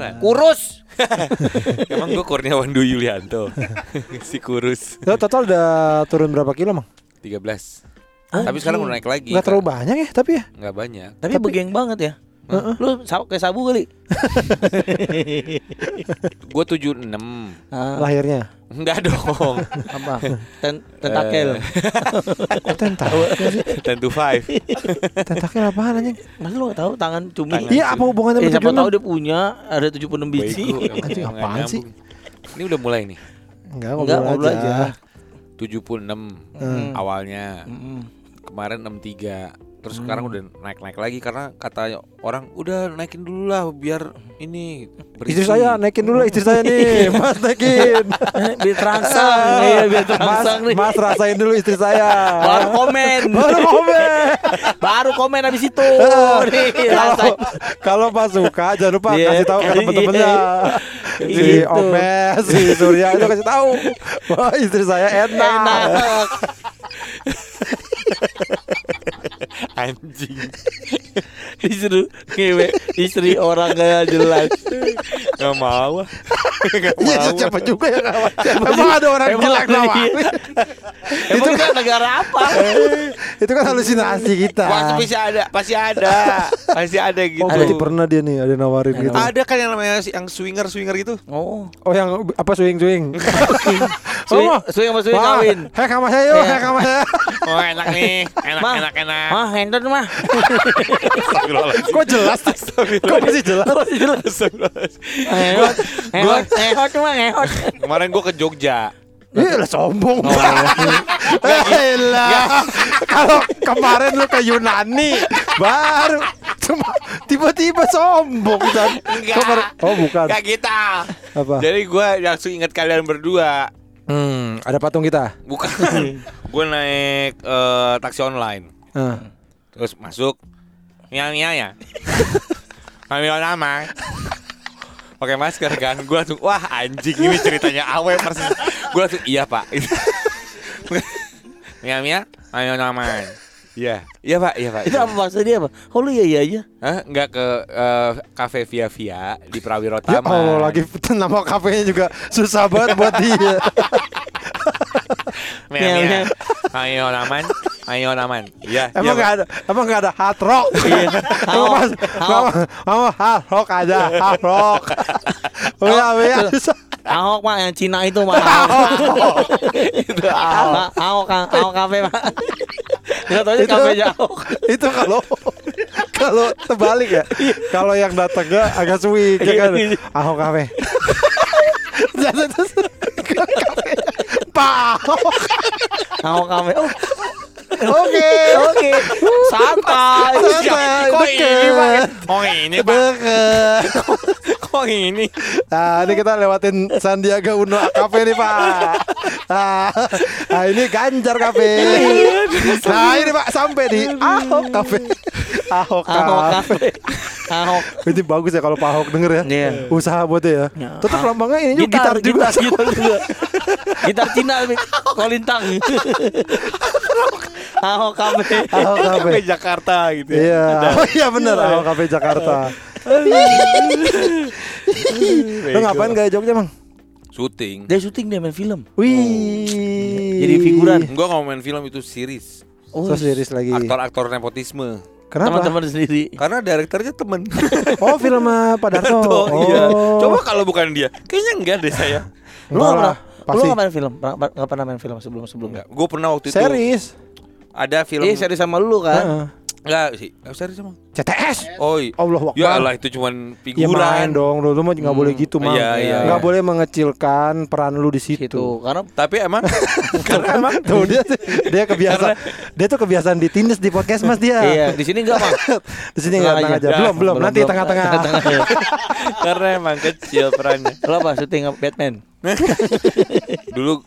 Beneran. Kurus. Emang gue Kurniawan Dwi Yulianto. si kurus. Lo total udah turun berapa kilo, Mang? 13. Tapi sekarang udah naik lagi. Enggak terlalu banyak ya, tapi ya. Enggak banyak. Tapi, begeng banget ya. Lu sa- kayak sabu kali. Gue 76. Ah, Lahirnya. Enggak dong. apa? Ten tentakel. Kok tentakel sih? 10 to 5. Tentakel apaan anjing? Masa lu gak tahu tangan cumi? Tangan. Iya, apa hubungannya Eh, sama siapa tahu 76? dia punya ada 76 biji. Anjing, apaan sih? Ini udah mulai nih. Enggak, Enggak, ngobrol ngobrol aja. aja. 76 Hmm. awalnya. Mm-mm. Kemarin 63. Terus sekarang udah naik-naik lagi karena kata orang udah naikin dulu lah biar ini berisi." Istri saya naikin dulu istri saya nih, Mas naikin. Biar terangsang, iya biar Mas, terangsang nih. Mas rasain dulu istri saya. Baru komen. Baru komen. Baru komen habis itu. Nih, Kalau kalau Mas suka jangan lupa Iya. kasih tahu ke teman-temannya. Si Gitu. Omes, si Surya itu kasih tahu. Wah, istri saya enak. Enak. Anjing. Disuruh ngewe istri orang gak jelas. Gak mau. Gak Iya, mau. siapa juga yang ngawat? Emang ada orang Emang jelek iya. Emang kita negara apa? Itu kan halusinasi kita. Pasti ada, pasti ada, pasti ada gitu. Oh, berarti pernah dia nih ada nawarin gitu. Ada kan yang namanya si- yang swinger swinger gitu. Oh. Oh, yang apa swing swing? Swing, Oh, swing sama swing kawin. Hei sama saya yuk, Iya. hei sama saya. Oh enak nih, enak enak enak. Mah, handon mah. Kok jelas? Kok masih jelas? Astagfirullahaladzim. Hehot, hehot, hehot mah, hehot. Kemarin gue ke Jogja. Iya lah sombong. Eh lah. Kalau kemarin lu ke Yunani baru cuma tiba-tiba sombong kan. Enggak. Kemarin- Oh, bukan. Gak kita. Apa? Jadi gue langsung ingat kalian berdua. Hmm, ada patung kita. Bukan. gue naik eh, taksi online. Eh. Terus masuk. Mia mia ya. Kami nama. Pakai masker kan. Gue langsung wah anjing ini ceritanya awe persis. Gue langsung iya pak. Mia mia. Kami nama. Iya. Iya pak. Iya pak. Itu apa maksud dia apa? Oh lu iya iya aja. Hah? Enggak ke kafe via via di Prawiro Ya Taman. Allah lagi nama kafenya juga susah banget buat dia. Mia. mia. Ayo naman. Ayo naman. Iya. Emang iya, Pak. ada, emang nggak ada hard rock. Iya. Emang mas, emang, emang hard rock aja, hard rock. Oh ya, ya. Ahok mah yang Cina itu mah. Ahok. itu Ahok. Ahok, Ahok kafe mah. Enggak tahu Itu- kafe Ahok. itu kalau kalau terbalik ya kalau yang datangnya agak swing ya kan Ahok kafe Jatuh terus ke kafe. Pak Ahok. Ahok kafe. Oh, oke oke. Santai. Santai, Kok ini deket. pak? Oh ini pak. deket Kok ini? nah ini kita lewatin Sandiaga Uno kafe nih pak nah, nah ini Ganjar kafe nah ini pak sampai di Ahok kafe Ahok Ahok kafe kafe. Ahok. ini bagus ya kalau Pak Ahok denger ya Iya. usaha buat dia ya Ya. tetap lambangnya ini juga gitar, juga gitar, gitar juga. Gitar Cina kolintang. Ahok kafe. Ahok kafe Kafe Jakarta gitu. ya. Iya, oh iya bener Ahok Cafe Jakarta. Lu ngapain gak Jogja emang? Syuting. Dia syuting dia main film. Wih. Jadi figuran. Gua nggak mau main film itu series. Oh, So series lagi. Aktor-aktor nepotisme. Kenapa? teman-teman sendiri. Karena direkturnya temen. Oh film sama Pak Darto. Tuh, iya. Oh. Coba kalau bukan dia, kayaknya enggak deh saya. Lu Enggak pernah, lu pasti. gak main film? Pernah, gak pernah main film sebelum? Enggak. Gue pernah waktu itu Series. ada film. Iya, seri sama lu kan? Heeh. Enggak sih. Eh, Series sama. CTS. Oh, iya. Allah Ya. Allah itu cuman Ya figuran. main dong, lu, lu mah nggak boleh gitu mah. Iya, iya, Nggak iya. boleh mengecilkan peran lu di situ. Gitu. Karena Tapi emang Karena emang tuh dia dia kebiasaan dia tuh kebiasaan ditindas di podcast Mas dia. iya, di sini enggak, Bang. Di sini nggak Tenang tenang aja. aja. Belum, belum. Nanti belum. tengah-tengah. Tengah-tengah. karena emang kecil perannya. Lu apa syuting Batman? Dulu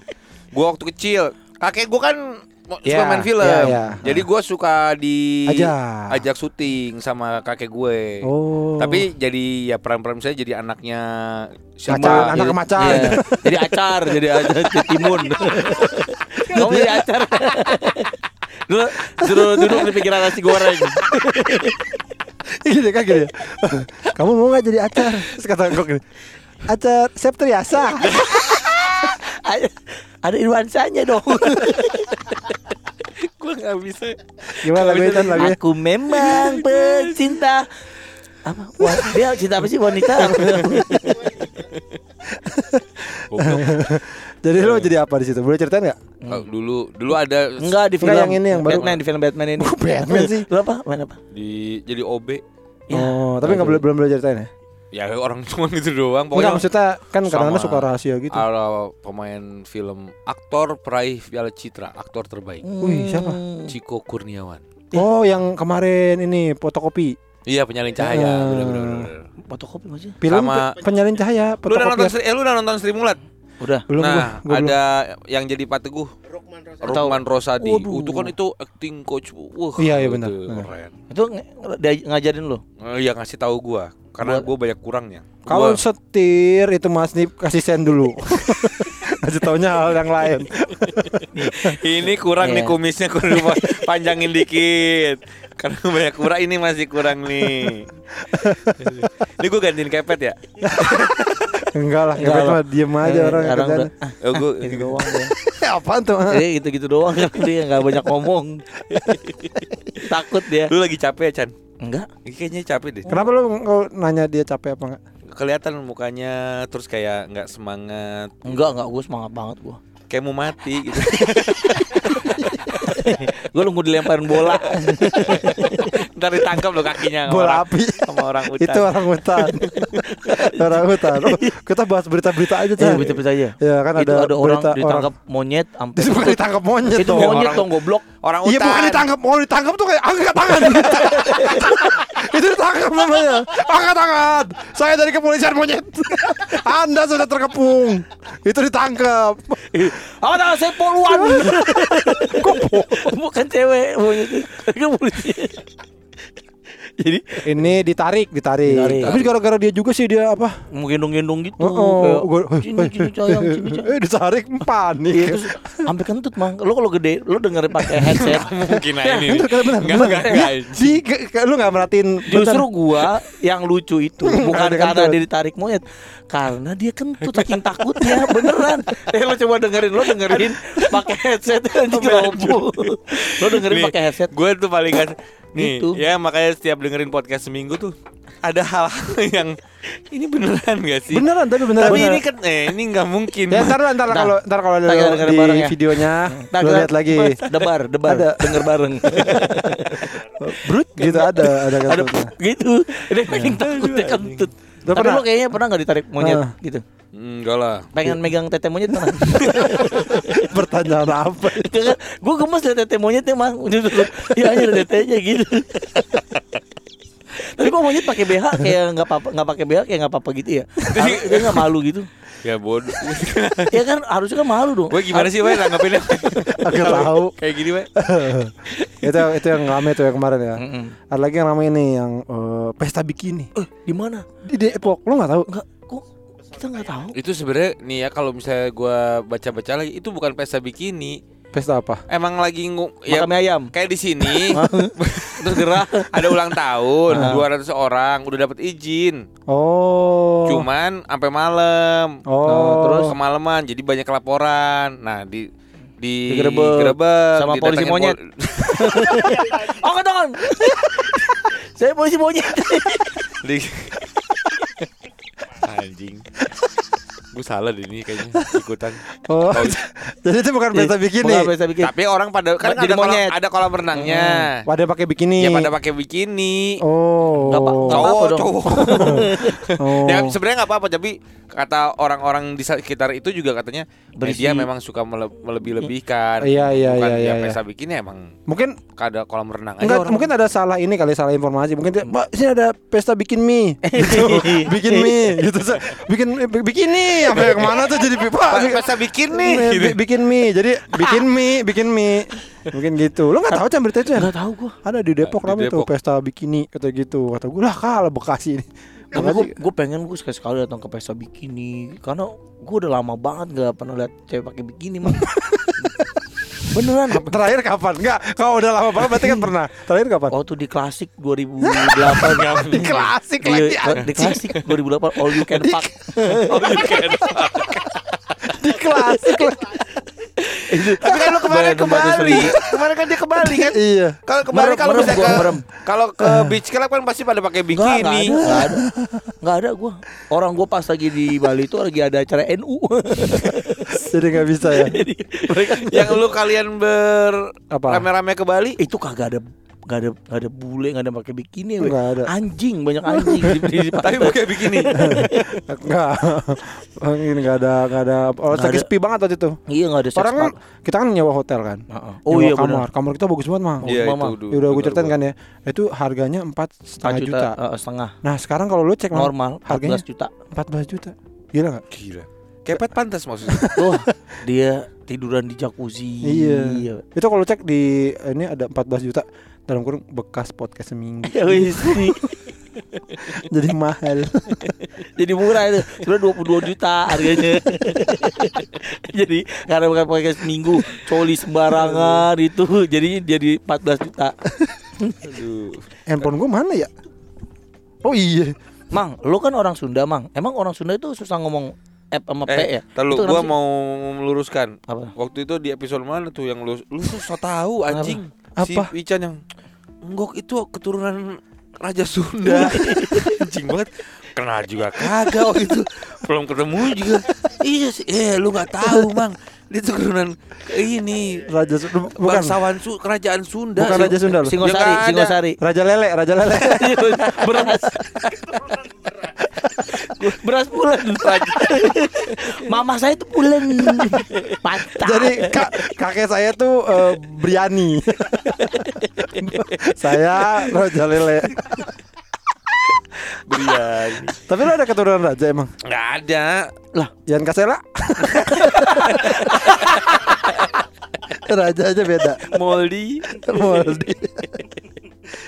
gua waktu kecil, kakek gua kan suka Iya, main film. iya, iya. Jadi gua suka di Ajak. ajak syuting sama kakek gue. Oh. Tapi jadi ya peran-peran saya jadi anaknya siapa? Macan, anak macan. Iya. jadi acar, jadi acar, jadi timun. Kamu jadi acar. Dulu suruh duduk di pikiran nasi goreng. gini kan gini. Kamu mau nggak jadi acar? Kata Gok gini. Acar Septriasa. ada, nuansanya dong. Gue nggak bisa. Gimana lagu itu lagunya? Aku memang pecinta apa? Wah, dia cinta apa sih wanita? Jadi lo jadi apa di situ? Boleh ceritain nggak? Kalau dulu dulu ada Enggak di film Enggak, yang ini yang baru. Batman di film Batman ini. Kok Batman sih? Lu apa? Main apa? di jadi OB. Ya. Oh, tapi nggak boleh belum boleh ceritain ya? Ya orang cuma gitu doang. Enggak Pokoknya maksudnya kan kadang-kadang suka rahasia gitu. ada pemain film aktor peraih Piala Citra, aktor terbaik. Wih, siapa? Hmm. Ciko Kurniawan. Oh, yang kemarin ini fotokopi. Iya penyalin cahaya, Ah. bener bener bener. Fotokopi maksudnya? Film Sama- pe- penyalin cahaya, Lu udah nonton eh, lu udah nonton Sri Mulat? Udah. Belum nah, gua, gua belum. ada yang jadi Pak Teguh. Rukman Rosadi. Waduh. Itu kan itu acting coach. Wah, Iya, iya, itu benar. Keren. Itu ngajarin lu. Oh, iya ngasih tahu gua karena gua banyak kurangnya. Kalau Gua- setir itu Mas Nip kasih sen dulu. kasih taunya hal yang lain. ini kurang nih Iya. kumisnya kudu pa- panjangin dikit. Karena banyak kurang ini masih kurang nih. ini gua gantiin kepet ya. Enggak lah, Enggak kepet lah. mah diem aja Eh, orang sekarang kerjaan. udah ah, Oh, gua gitu doang dia. Apaan tuh? Jadi gitu-gitu doang kan dia nggak banyak ngomong. Takut dia. lu lagi capek ya, Chan? Enggak. Kayaknya capek deh. Kenapa lu nggak nanya dia capek apa enggak? Kelihatan mukanya terus kayak nggak semangat, Enggak, enggak gue semangat banget gua. kayak mau mati gitu. Gue nunggu dilemparin bola. Ntar ditangkap lo kakinya sama Bola orang, api. sama orang hutan. Itu orang hutan. orang hutan. Oh, kita bahas berita-berita aja, Eh, Chan. betul-betul aja. Ya kan itu ada, ada orang berita ditangkap monyet sampai ditangkap monyet itu dong. monyet dong goblok. Orang Iya hutan. bukan ditangkap, mau ditangkap tuh kayak angkat tangan. itu ditangkap namanya. Angkat tangan. Saya dari kepolisian monyet. Anda sudah terkepung. Itu ditangkap. Tangan saya poluan? Kok bukan cewek monyet itu. Kan. Jadi Ini ditarik, ditarik. Ditarik. Tapi gara-gara dia juga sih dia apa? mau gendong-gendong gitu. Oh, oh, gua- kayak, Sini sini sayang, sini sayang. Eh ditarik panik. Terus sampai kentut mang. Lo kalau gede, lo dengerin pakai headset. Mungkin aja ini. Bener, bener, Enggak, bener. enggak, enggak. Lu gak merhatiin Justru gua yang lucu itu bukan karena kentut. dia ditarik monyet, karena dia kentut saking takutnya beneran. Eh lo coba dengerin, lo dengerin pakai headset anjing. Lo dengerin pakai headset. Gue tuh paling gak Nih, Gitu. ya makanya setiap dengerin podcast seminggu tuh ada hal-hal yang ini beneran gak sih? Beneran tapi beneran Tapi beneran. ini kan eh ini nggak mungkin. Ya ntar ntar Nah, kalau ntar kalau lu kita dengerin di bareng ya. videonya Ntar lu lihat lagi. Debar, debar, Ada. denger bareng. Brut gitu ada ada Ada gitu. Dia makin takutnya kentut. Lu Tapi lo kayaknya pernah nggak ditarik monyet Ah. gitu? Enggak lah. Pengen megang tete monyet pernah? Pertanyaan apa? Gue kan, gemes liat tete monyetnya mang Iya aja tetenya gitu Tapi kok monyet pakai BH kayak nggak apa nggak pakai BH kayak nggak apa-apa gitu ya? Dia nggak malu gitu? Ya bodoh. Ya kan harusnya kan malu dong. Gue gimana sih, Wei, nanggepinnya? Agak tahu. Kayak gini, Wei. itu itu yang rame tuh yang kemarin ya. Mm-mm. Ada lagi yang rame ini yang eh, pesta bikini Eh di mana? di Depok. Lu nggak tahu? Enggak kita nggak tahu. Itu sebenarnya nih ya kalau misalnya gue baca-baca lagi itu bukan pesta bikini. Pesta apa? Emang lagi ngu Ya, Makan ayam. kayak di sini terus gerah ada ulang tahun 200 orang udah dapat izin Oh. cuman sampai malam Oh. Nah, terus? kemalaman jadi banyak laporan nah di di Digerebek. digerebek, Sama polisi monyet. pol- Oh tangan. Saya polisi monyet. di anjing gue salah deh ini kayaknya ikutan Oh. Jadi itu bukan pesta bikini. Bukan pesta bikini. tapi orang pada kan Jadi ada kolam, monyet. ada kolam renangnya Pada pakai bikini. ya pada pakai bikini Oh. Nggak apa- nggak cowok dong. cowok Oh. ya sebenarnya nggak apa-apa tapi kata orang-orang di sekitar itu juga katanya eh, Bersih. dia memang suka mele- melebih-lebihkan Iya, iya, Bukan iya, dia iya, pesta bikini emang Mungkin ada kolam renang aja enggak orang. mungkin ada salah ini kali salah informasi. Mungkin Mbak, sini ada pesta bikin mie. gitu. bikin mie gitu. Bikin bikini sampai ke mana tuh jadi Pak, Pa- bikin- pesta bikini Bi- gitu. bi- bikin mie. Jadi bikin mie, bikin mie. Mungkin gitu. Lo nggak tahu kan berita itu ya? Nggak tahu gua. Ada di Depok rame tuh pesta bikini kata gitu. Kata gue lah kalah Bekasi ini. Tapi gue Bekasi- gue pengen gue sekali sekali datang ke pesta bikini karena gue udah lama banget gak pernah lihat cewek pakai bikini mah. Beneran. Terakhir kapan? Enggak, kalau udah lama banget berarti kan pernah. Terakhir kapan? Waktu di klasik 2008 Di klasik Iya, lagi di klasik 2008 all you can fuck. di klasik lagi. Tapi kan lu kemarin ke Bali. Kemarin kan dia ke Bali kan. Iya. Kalau ke Bali Merem, kalau bisa ke kalau ke beach club kan pasti pada pakai bikini. ada, enggak ada. Enggak ada gua. Orang gua pas lagi di Bali itu lagi ada acara NU. Jadi nggak bisa ya. Mereka Yang lu kalian ber Apa? rame-rame ke Bali itu kagak ada Gak ada gak ada bule, gak ada pakai bikini, we. Nggak ada. Anjing, banyak anjing di, di, di tapi pakai bikini. Enggak. Ini enggak ada enggak ada oh, Nggak lagi sepi banget waktu itu. Iya gak ada Orang kan kita kan nyewa hotel kan. Heeh. Oh Nyewa iya kamar. benar. Kamar kita bagus banget, Mang. Iya Mama. itu. Ya udah gue ceritain kan ya. Itu harganya empat setengah 4 juta. juta, eh, setengah. Nah sekarang kalau lu cek Mang, Normal harganya 14 juta. 14 juta. Gila nggak? Gila. Kepet pantas maksudnya. Oh, dia tiduran di jacuzzi. Iya. Itu kalau cek di ini ada 14 juta dalam kurung bekas podcast seminggu. Jadi mahal. Jadi murah itu. Sudah 22 juta harganya. jadi karena bukan pakai seminggu, coli sembarangan itu jadi jadi 14 juta. Aduh. Handphone gue mana ya? Oh iya. Mang, lu kan orang Sunda, Mang. Emang orang Sunda itu susah ngomong F sama P Eh, ya? terlalu gua sih? mau meluruskan. apa? Waktu itu di episode mana tuh yang lu lu tuh so tahu anjing. Apa? Ican yang Enggok itu keturunan Raja Sunda. anjing banget. Kenal juga kagak waktu itu. Belum ketemu juga. iya sih. Eh lu nggak tahu, Mang. Dia tuh keturunan ini Raja Sunda bukan. bangsawan Su kerajaan Sunda. Bukan Raja Sunda lu. Singosari. Singosari. Raja Lele, Raja Lele. beras. Beras bulan. Mama saya itu bulan. Mantap. Jadi kak, kakek saya tuh eh, Briani. saya Raja Lele. Brian. Tapi lu ada keturunan raja emang? Nggak ada. Yan Kasela? raja aja beda. Moldi. Moldi.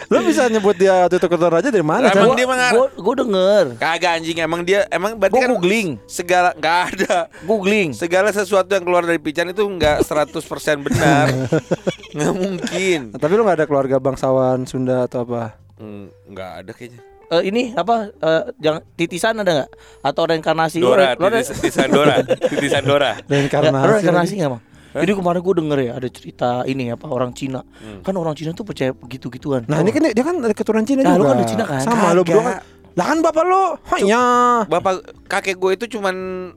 Lu bisa nyebut dia waktu itu keturunan raja dari mana? Emang dia mengar- Gua, gua denger. Kagak anjing. Emang dia emang berarti Gua kan googling. segala nggak ada. Googling. segala sesuatu yang keluar dari pican itu nggak 100% benar. Nggak mungkin. Tapi lu gak ada keluarga bangsawan Sunda atau apa? Hmm, nggak ada kayaknya. Eh, ini apa? Eh, jangan titisan ada nggak? Atau reinkarnasi? Dora lu titisan Dora. Titisan Dora. Reinkarnasi. Nggak, reinkarnasi nggak bang Hah? jadi kemarin gue denger ya ada cerita ini apa orang Cina Hmm. kan orang Cina tuh percaya begitu gituan Nah ini kan dia, dia kan dari keturunan Cina Nah, juga. lu kan dari Cina kan? Sama lu Kagak. berdua kan. Lah kan bapak lu. Hanya. bapak kakek gue itu cuman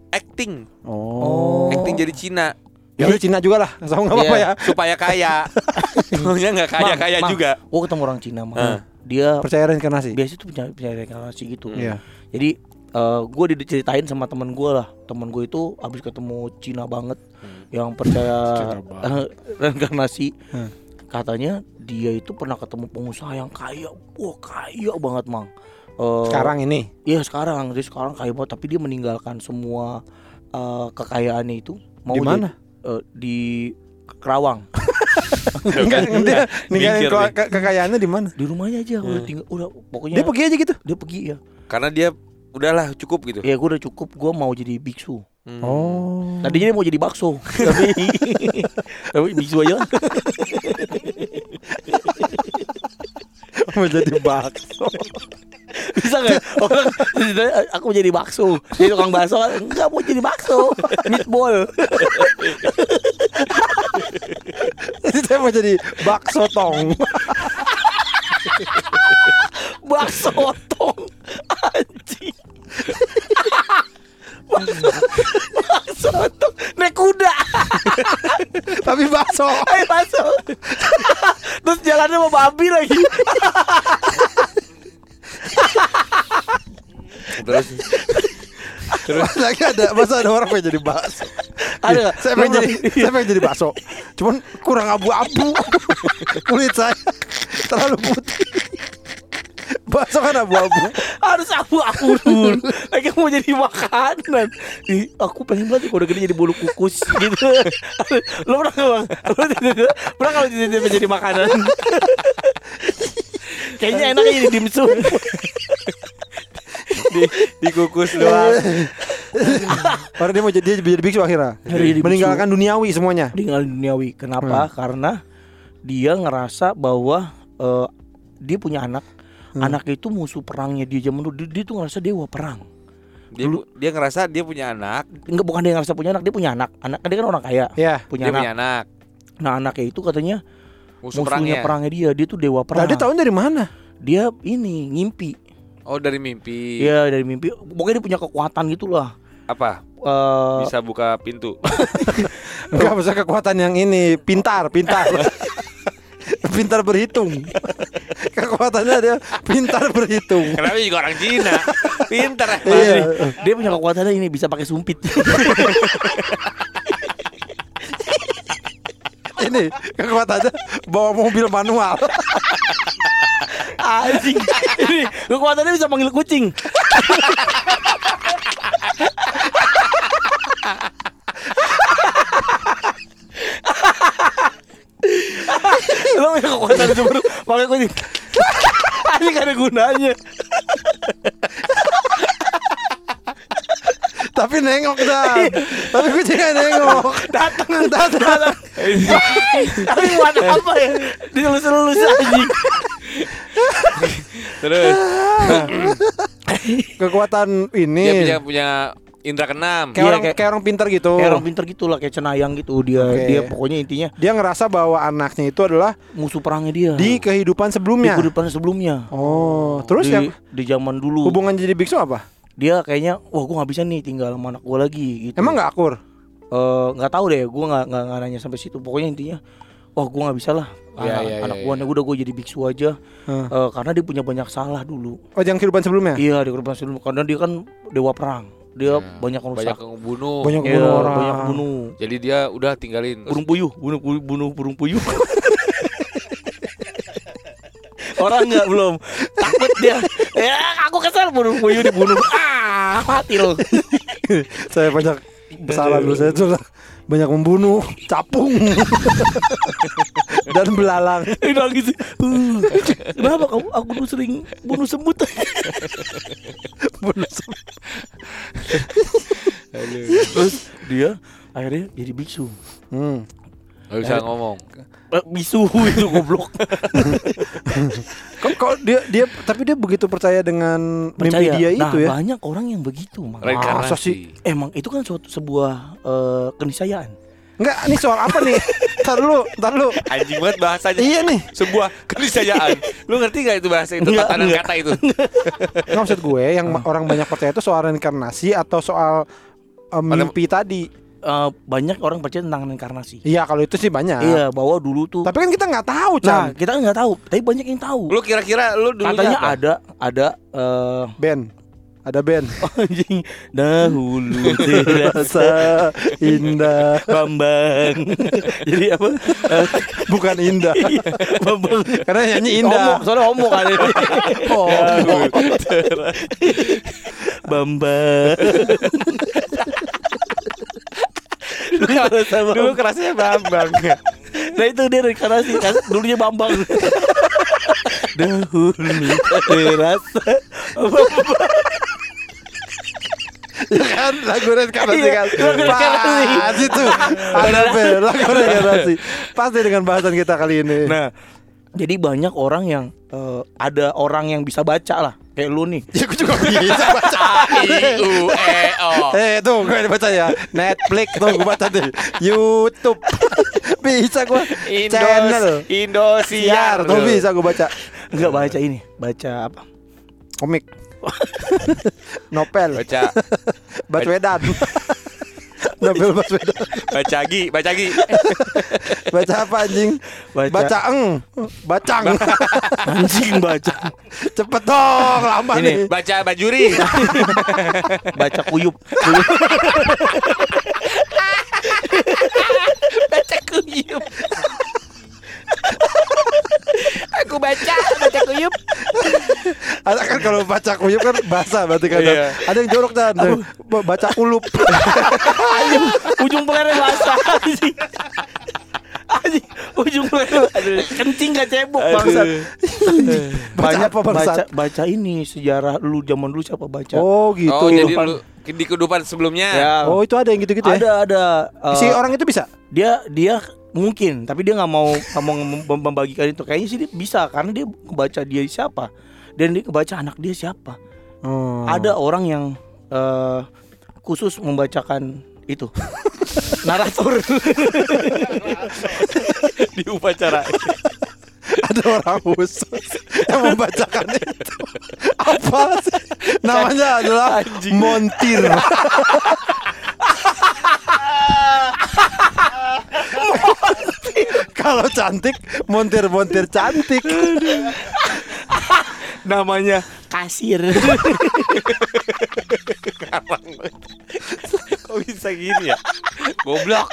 acting Oh. acting jadi Cina Ya udah Cina juga lah. Sama enggak apa-apa Iya. ya. supaya kaya Maunya nggak kaya kaya juga gue ketemu orang Cina mah Hah. dia Percaya reinkarnasi. biasa tuh percaya, percaya reinkarnasi gitu Iya. jadi gue diceritain sama temen gue lah temen gue itu abis ketemu Cina banget yang percaya reinkarnasi. Hmm. katanya dia itu pernah ketemu pengusaha yang kaya. Wah kaya banget mang. Eh, Sekarang ini. Iya sekarang. Dia sekarang kaya banget tapi dia meninggalkan semua eh, kekayaannya itu. Mau Di mana? jadi- eh, di Kerawang. Enggak, dia ninggalin ke- kekayaannya di mana? di rumahnya aja. Udah Hmm. tinggal udah pokoknya Dia pergi aja gitu. dia pergi ya karena dia udahlah cukup gitu. Ya gue udah cukup. Gue mau jadi biksu Hmm. Oh. tadinya dia mau jadi bakso tapi tapi biksu aja lah. Mau jadi bakso. bisa nggak orang aku jadi bakso jadi tukang bakso enggak mau jadi bakso meatball Jadi saya mau jadi bakso tong. bakso tong anjing bakso tong naik kuda Tapi bakso. Ayo bakso terus jalannya mau babi lagi terus terus Lagi ada masa ada orang pengen jadi bakso. ada? Saya pengen jadi saya pengen jadi bakso. Cuman kurang abu-abu. Kulit saya terlalu putih. Bakso kan abu-abu. Harus aku aku dulu lagi mau jadi makanan Ih, aku pengen banget kalau udah gede jadi bulu kukus gitu lo pernah nggak bang lo pernah kalau tiba-tiba jadi makanan kayaknya enaknya jadi dimsum di dikukus doang Orang dia mau jadi dia jadi biksu akhirnya. Jadi. Meninggalkan duniawi semuanya. Meninggal duniawi. Kenapa? Karena dia ngerasa bahwa eh, dia punya anak. Anaknya itu musuh perangnya dia zaman dulu. Dia, dia tuh ngerasa dewa perang. Dia, pu- dia ngerasa dia punya anak, Enggak bukan dia ngerasa punya anak, dia punya anak. Anak dia kan orang kaya, Ya. punya dia anak. punya anak. Nah, anaknya itu katanya Musuh musuhnya perangnya. perangnya dia. Dia tuh dewa Nah, perang. dia tahu dari mana? Dia ini ngimpi. Oh dari mimpi. Iya dari mimpi. Pokoknya dia punya kekuatan gitu lah. Apa? Eh, Bisa buka pintu. Enggak bisa kekuatan yang ini pintar, pintar. pintar berhitung. Kekuatannya dia pintar berhitung. Kenapa juga orang Cina? Pintar emang. Iya. dia punya kekuatannya ini bisa pakai sumpit. Ini kekuatannya bawa mobil manual. Anjing. ini kekuatannya bisa panggil kucing. Lo punya kekuatan itu baru pakai kucing. Anjing gak ada gunanya. Tapi nengok dah. Tapi kucingnya nengok. Datang, datang. Tapi buat apa ya? Dilulus-lulus anjing. Terus Kekuatan dia ini punya punya indra keenam. kayak Iya, orang kayak- kayak orang pintar gitu. Kayak orang pinter gitu lah, kayak cenayang gitu dia. Oke. Dia pokoknya intinya Dia ngerasa bahwa anaknya itu adalah musuh perangnya dia. di kehidupan di sebelumnya. kehidupan sebelumnya. Oh, terus di, yang di zaman dulu hubungan jadi biksu apa? dia kayaknya wah gua nggak bisa nih tinggal sama anak gua lagi gitu. Emang nggak akur? Eh, nggak tahu deh, gua nggak nggak nggak nanya sampai situ. Pokoknya intinya wah gua nggak bisa lah. Iya, anak iya, anak iya, gua iya. nih udah gua jadi biksu aja. Hah. Eh, karena dia punya banyak salah dulu. Oh, yang kehidupan sebelumnya? Iya di kehidupan sebelum karena dia kan dewa perang. Dia Nah, banyak Banyak merusak. ngebunuh. Banyak Iya, bunuh orang. banyak bunuh. Jadi dia udah tinggalin. Burung puyuh, bunuh bunuh, bunuh burung puyuh. Orang nggak belum takut dia. Ya aku kesel burung puyuh dibunuh. Ah mati loh. saya banyak kesalahan dulu saya tuh banyak membunuh, capung dan belalang. Dia nangis. Uh, kenapa kamu? Aku dulu sering bunuh semut. Bunuh semua. Terus dia akhirnya jadi biksu. Hmm. Gak bisa ngomong. Eh, bisu itu goblok. Kok kok dia dia tapi dia begitu percaya dengan mimpi dia nah, itu ya? banyak orang yang begitu, Mang. Reinkarnasi. Masa sih? Emang itu kan suatu sebuah eh, keniscayaan. Enggak, ini soal apa nih? Entar dulu, entar dulu. Anjing banget bahasanya. Iya nih. Sebuah keniscayaan. Lu ngerti gak itu bahasa itu Enggak, tatanan enggak. kata itu? Maksud gue yang ma- orang banyak percaya itu soal reinkarnasi atau soal eh, mimpi tadi. Eh, banyak orang percaya tentang reinkarnasi. Iya, kalau itu sih banyak. Iya, bahwa dulu tuh Tapi kan kita nggak tahu, Nah, Chan. kita kan nggak tahu, tapi banyak yang tahu. Lu kira-kira lu dulu Katanya ada ada eh Ben. Ada Ben. anjing dahulu terasa Rasa indah, Bambang. Jadi apa? Bukan indah. iya, Bambang. Karena nyanyi Homo, indah. soalnya homo kan. Oh. Bambang. Dulu Dulu kerasnya Bambang. Nah itu dia reinkarnasi kan dulunya Bambang. Dahulu terasa Ya kan lagu reinkarnasi Iya, kan. lagu reinkarnasi. Itu. Ada Ben, lagu reinkarnasi. Pasti dengan bahasan kita kali ini. Nah, jadi banyak orang yang eh, ada orang yang bisa baca lah, kayak lu nih. Ya gue juga bisa baca. I U E O. Eh tuh gue baca ya. Netflix tuh gue baca deh. YouTube. Bisa gue Channel. Indosiar. Siar tuh bisa gue baca. Enggak baca ini, baca apa? Komik. Novel. Baca. Baswedan Novel Baswedan baca gi, baca gi. Baca apa anjing Baca, Baca eng Bacang anjing baca. Cepet dong Lama Ini. nih Baca bajuri. Baca kuyup. kuyup. baca kuyup. Aku baca, baca kuyup. Ada kan kalau baca kuyup kan bahasa berarti kan Iya. Ada yang jorok dan Baca kulup Anjing, ujung pelernya basah anjing. Anjing, ujung kencing gak cebok bangsat Baca apa, bangsat? baca baca ini sejarah lu zaman dulu siapa baca Oh gitu. Oh jadi lu di kehidupan sebelumnya. ya Oh itu ada yang gitu-gitu ya? ada ada eh, Si orang itu bisa? dia dia mungkin tapi dia nggak mau mem- membagikan itu kayaknya sih dia bisa karena dia ngebaca dia siapa dan dia ngebaca anak dia siapa Oh. ada orang yang eh, khusus membacakan itu narator di upacara. ada orang khusus yang membacakan itu. Apa sih? Namanya adalah montir. Kalau cantik, montir-montir cantik. namanya kasir Kok bisa gini ya? Goblok.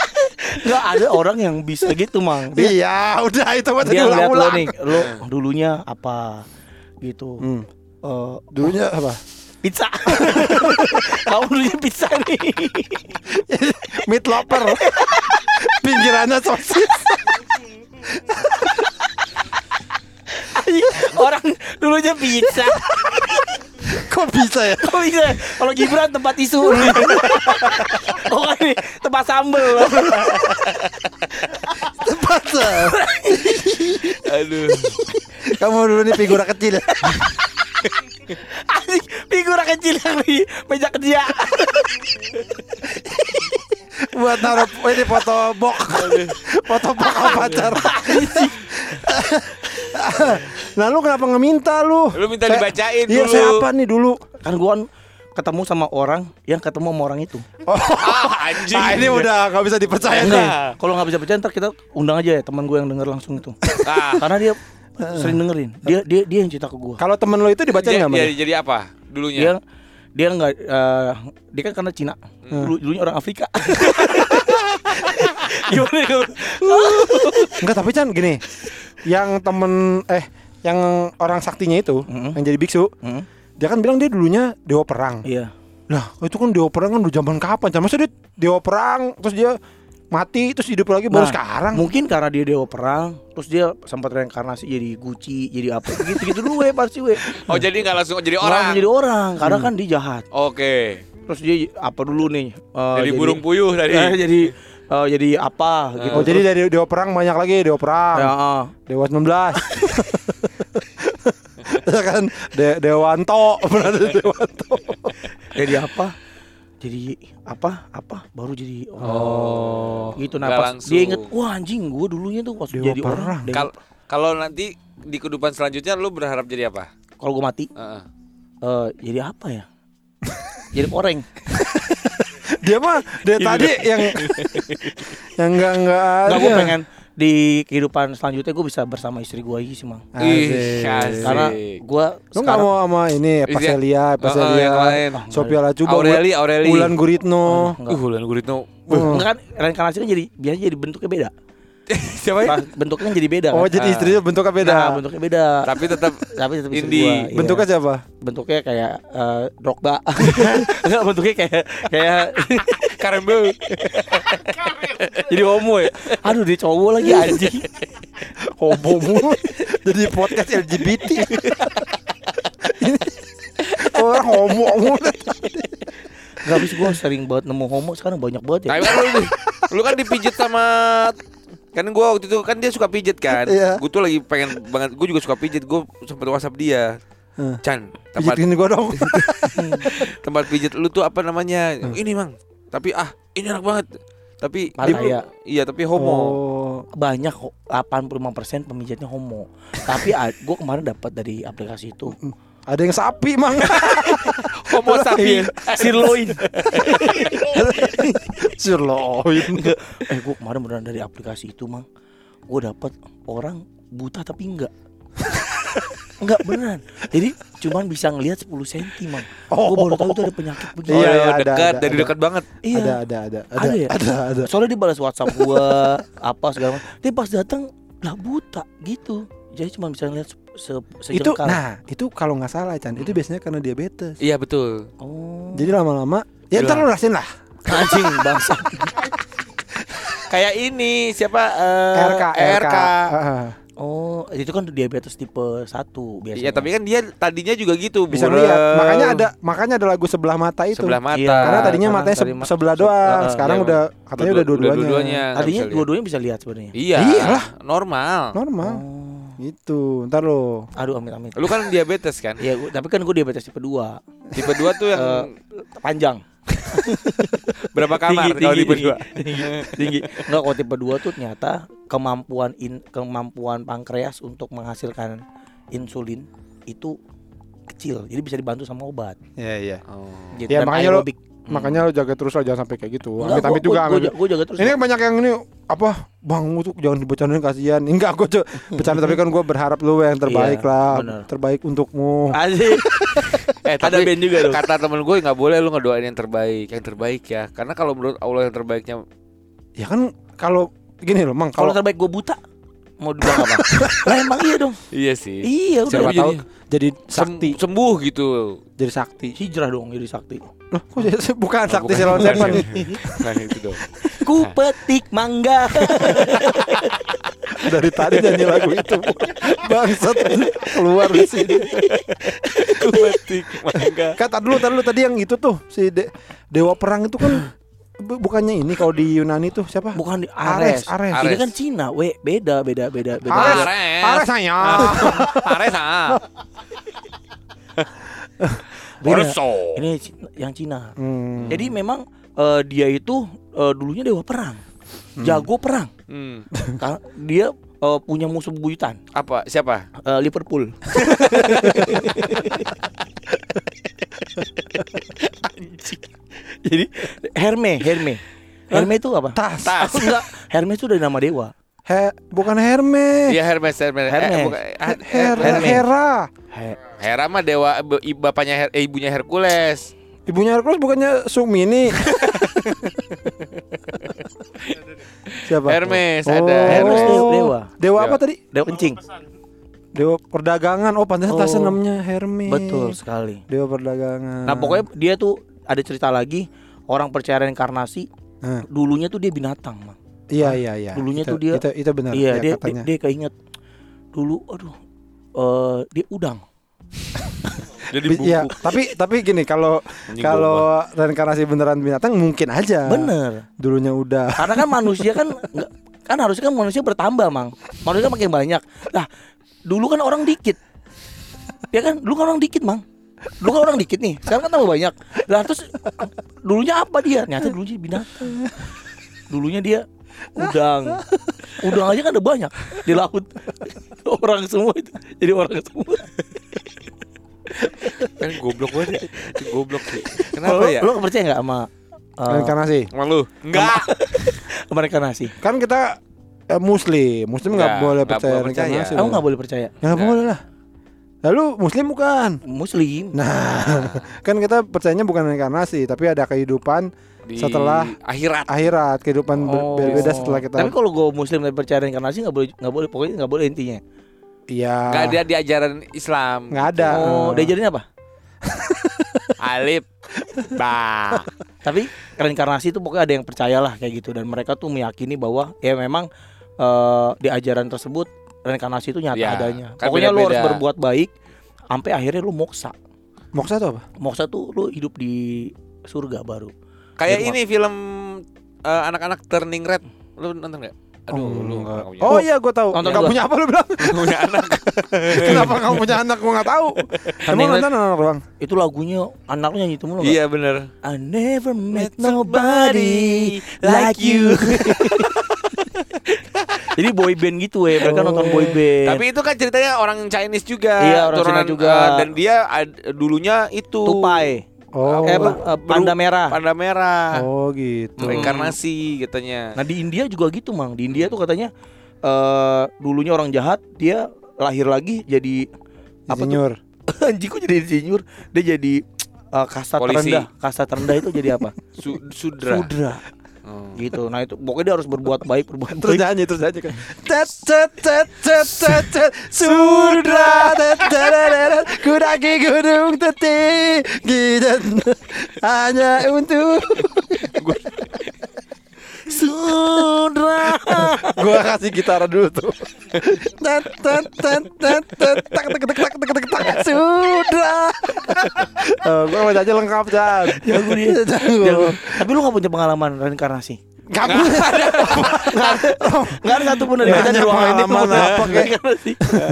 nggak ada orang yang bisa gitu mang dia, Iya, udah itu mah tadi ngeliat lo nih lo dulunya apa gitu Hmm. Eh, Dulunya apa? pizza kamu dulunya pizza nih Meat lover. Pinggirannya sosis. Orang dulunya pizza Kok bisa ya? Kok bisa? Kalau Gibran tempat tisu. oh ini tempat sambel. Masa? Aduh. Kamu dulu nih figura kecil. Anjing, figura kecil yang di meja kerja. Buat naruh ini foto bok foto bok pacar nah lu kenapa nggak minta lu Lu minta Saya- dibacain iya dulu. saya apa nih dulu Kan gua ketemu sama orang yang ketemu sama orang itu. Ah, anjing. nah ini udah nggak bisa dipercaya nih Enggak. Kalau nggak bisa percaya ntar kita undang aja ya teman gue yang denger langsung itu. Ah. Karena dia sering dengerin. Dia dia dia yang cerita ke gua. kalau temen lu itu dibaca Dia, nggak dia, jadi apa dulunya? Dia dia nggak eh, dia kan karena Cina. Dulu, dulunya orang Afrika. Gimana? Enggak tapi Chan gini yang temen eh yang orang saktinya itu Mm-mm. yang jadi biksu Hmm, dia kan bilang dia dulunya dewa perang Iya. lah itu kan dewa perang kan udah zaman kapan Chan masa dia dewa perang terus dia mati terus hidup lagi baru Nah, sekarang Mungkin karena dia dewa perang, terus dia sempat reinkarnasi jadi Gucci, jadi apa gitu gitu dulu we pasti we. Oh jadi nggak langsung jadi orang? langsung jadi orang, karena kan dia jahat. Oke. Terus dia apa dulu nih? eh, Jadi burung puyuh tadi. eh, jadi eh, jadi apa gitu. oh jadi dari dewa perang banyak lagi dewa perang ya, eh. Dewa 19 Ya kan De Dewanto Pernah ada Dewanto jadi apa? Jadi apa? Apa? Baru jadi Oh. gitu nah pas langsung. dia inget wah anjing gue dulunya tuh pas Dewa jadi perang. orang kalau nanti di kehidupan selanjutnya lu berharap jadi apa? kalau gue mati Heeh. eh, jadi apa ya jadi oreng Dia mah Dia tadi yang Yang enggak enggak Nggak gue ada. pengen di kehidupan selanjutnya gue bisa bersama istri gue lagi sih mang Ih, karena gue Lu gak mau sama ini Iya. Paselia Oh, oh, Paselia yang lain. Sophia Lacuba Aureli, Aureli. Bulan Guritno Uh, Wulan Guritno. Enggak kan reinkarnasi kan jadi biasanya jadi bentuknya beda. Siapa ya? Bentuknya jadi beda Oh kan. jadi istrinya bentuknya beda Nah, bentuknya beda. Tapi tetap Tapi tetap istri Indie. gua, iya. Bentuknya siapa? bentuknya kayak eh, Drogba. Enggak bentuknya kayak kayak karembel. jadi homo ya. Aduh dia cowok lagi anjing. Homo mulu Jadi podcast LGBT Ini Orang homo mulu Enggak habis gua sering banget nemu homo sekarang banyak banget ya. Tapi kan lu, lu kan dipijit sama kan gua waktu itu kan dia suka pijet kan. Iya. Gue tuh lagi pengen banget. Gue juga suka pijet. Gue sempet WhatsApp dia. Hmm. Chan, tempat Pijitin gua dong tempat pijet lu tuh apa namanya? Ini mang. Tapi ah ini enak banget. Tapi Pattaya. iya tapi homo. Oh banyak kok 85% pemijatnya homo. Tapi gue kemarin dapat dari aplikasi itu Ada yang sapi mang Homo sapi. sirloin. Sirloin eh gue kemarin beneran dari aplikasi itu mang gue dapat orang buta tapi enggak enggak beneran jadi cuman bisa ngelihat 10 cm mang Oh. gue baru tahu itu ada penyakit Oh, begini Iya, iya, iya, ada, dekat ada, dari ada. dekat banget. iya Ada ada ada Ada ya? Ada ada soalnya dia balas WhatsApp gue apa segala macam tapi pas datang lah buta gitu jadi cuma bisa ngeliat se, se Itu sejengkal nah itu kalau nggak salah Chan Itu biasanya karena diabetes Iya betul. oh Jadi lama-lama Ya ntar lu rasain lah anjing bangsa Kayak ini siapa eh, RK RK. Heeh. Oh, itu kan diabetes tipe 1 biasanya. Iya, tapi kan dia tadinya juga gitu, bisa burem. lihat makanya ada makanya ada lagu sebelah mata itu sebelah mata. Iya. karena tadinya Karena matanya se- ma- sebelah se- doang uh, sekarang iya, udah katanya udah Dua- dua-duanya dua-duanya. nggak Tadinya lihat. dua-duanya bisa lihat sebenarnya. Iya. Iyalah. Normal. normal Oh. Gitu ntar lo Aduh amit-amit. Lu kan diabetes kan? Iya, tapi kan gue diabetes tipe 2 Tipe 2 tuh yang Eh, Panjang berapa kamar kalau tipe 2? tinggi, tinggi. Enggak kalau tipe 2 tuh ternyata kemampuan in, kemampuan pankreas untuk menghasilkan insulin itu kecil. Jadi bisa dibantu sama obat. ya iya Oh. Gitu. Ya, Dan makanya lo- aerobik. Makanya lo jaga terus lah jangan sampai kayak gitu Enggak, amit amit gua- juga gua- amit gua- gua jaga terus. ini banyak yang ini apa bang tuh jangan dibercandain kasihan enggak gue tuh bercanda tapi kan gue berharap lu yang terbaik Iya, lah bener. terbaik untukmu Asik. Eh, Ada band juga dong. Kata temen gue nggak boleh lu ngedoain yang terbaik, yang terbaik ya. Karena kalau menurut Allah yang terbaiknya ya kan kalau gini loh mang Kalau terbaik gue buta mau dibilang apa? lah emang iya dong. iya sih. Iya udah. siapa Jadi- tahu jadi sakti sembuh gitu. jadi sakti Hijrah dong jadi sakti. Loh kok jadi bukan sakti bukan, Silon bukan. Seven Nah, itu dong. Ku petik mangga. dari tadi nyanyi lagu itu bangsat keluar di sini Kubatik mangga. kata dulu tadi dulu tadi yang itu tuh si De- dewa perang itu kan bu- bukannya ini kalau di Yunani tuh siapa Bukan di Ares Ares. Ares Ini kan Cina, we beda beda beda beda. Ares Ares. Ares saya Ares ah. Beda. Orso. Ini yang Cina. Hmm. Jadi memang eh, dia itu eh, dulunya dewa perang, jago perang. Hmm. Dia eh, punya musuh bebuyutan, Apa? Siapa? eh, Liverpool. Jadi Herme, Herme. Herme itu apa? tas Tas. Aku enggak. Hermes itu dari nama dewa. He, bukan Hermes Iya Hermes, Hermes. Hermes. Eh, bukan- Her- Hera, Hermes. Hera. He- Hera mah dewa bapaknya Her- eh, ibunya Hercules. Ibunya Hercules bukannya Sukmini. Siapa? Hermes Oh. ada. Hermes dewa. dewa. Dewa apa Dewa. Dewa kencing. Dewa perdagangan. Oh, pantas Oh. tasnya namanya Hermes. Betul sekali. Dewa perdagangan. Nah, pokoknya dia tuh ada cerita lagi orang percaya reinkarnasi. Hah. Dulunya tuh dia binatang, Mang. Iya, iya, iya. Dulunya Itu- tuh dia- itu, itu benar. iya, ya, dia, dia katanya. dia keinget dulu aduh eh dia udang. Jadi buku. Iya, tapi tapi gini kalau kalau reinkarnasi beneran binatang mungkin aja. Bener. Dulunya udah. Karena kan manusia kan nggak kan harusnya kan manusia bertambah, Mang. Manusia makin banyak. Nah, dulu kan orang dikit. Ya kan? Dulu kan orang dikit, Mang. Dulu kan orang dikit nih. Sekarang kan tambah banyak. Lah terus dulunya apa dia? Ternyata dulunya binatang. Dulunya dia udang. Udang aja kan ada banyak di laut. Orang semua itu jadi orang semua. Kan goblok banget. ya. Itu goblok sih. Lo, Kenapa ya? lo percaya nggak sama uh, Reinkarnasi. Malu. Enggak. sama reinkarnasi? Kan kita eh, muslim, muslim nggak boleh percaya reinkarnasi. Aku dong. nggak boleh percaya. Ya nggak boleh lah. Lalu muslim bukan? Muslim. Nah, kan kita percayanya bukan reinkarnasi, tapi ada kehidupan Di Setelah- akhirat. akhirat, kehidupan Oh. berbeda setelah kita. Tapi kalau gue muslim tapi percaya reinkarnasi nggak boleh nggak boleh pokoknya nggak boleh intinya. Iya. Enggak ada di ajaran Islam. Nggak ada. Oh, Eh. diajarin apa? Alif. Ba. Tapi reinkarnasi itu pokoknya ada yang percayalah kayak gitu dan mereka tuh meyakini bahwa ya memang eh, di ajaran tersebut reinkarnasi itu nyata Ya, adanya. kan Pokoknya lu harus berbuat baik sampai akhirnya lu moksa. Moksa itu apa? Moksa tuh lu hidup di surga baru. Kayak ini film eh, anak-anak Turning Red. Lu nonton enggak? Aduh, Oh, lu punya. Oh iya, gue tahu. Nonton Gak punya apa lu bilang? Punya anak. Kenapa kamu punya anak? Gue nggak tahu. Emang nonton anak doang. Itu lagunya anak lu nyanyi itu mulu nggak? Iya bener I never met nobody like you. Jadi boy band gitu ya, mereka Oh. nonton boy band. Tapi itu kan ceritanya orang Chinese juga Iya, orang turunan, Cina juga. eh, Dan dia ad- dulunya itu tupai, Oh. eh, apa, eh, panda merah. Panda merah Oh gitu. Hmm. Reinkarnasi katanya Nah di India juga gitu mang. Di India tuh katanya eh dulunya orang jahat, dia lahir lagi jadi apa tuh? Insinyur. Anjing kok jadi insinyur? Dia jadi eh, kasta Polisi. terendah. Kasta terendah itu jadi apa? Su- Sudra Sudra. Oh. Gitu. Nah itu pokoknya dia harus berbuat baik, berbuat Terus baik. nyanyi terus nyanyi kan. Tet tet tet tet tet tet Sudra tet tet tet tet Kudaki gunung tertinggi dan hanya untuk Sudra Gua kasih gitar dulu tuh. Tak, tak, tak, tak, tak, tak. Sudah. Eh, Gua mau aja lengkap dia. Jago. Jago. Tapi lu gak punya pengalaman reinkarnasi? Gak punya. Gak ada satu pun dari kita di ada ruangan ini pengalaman apa, kayak.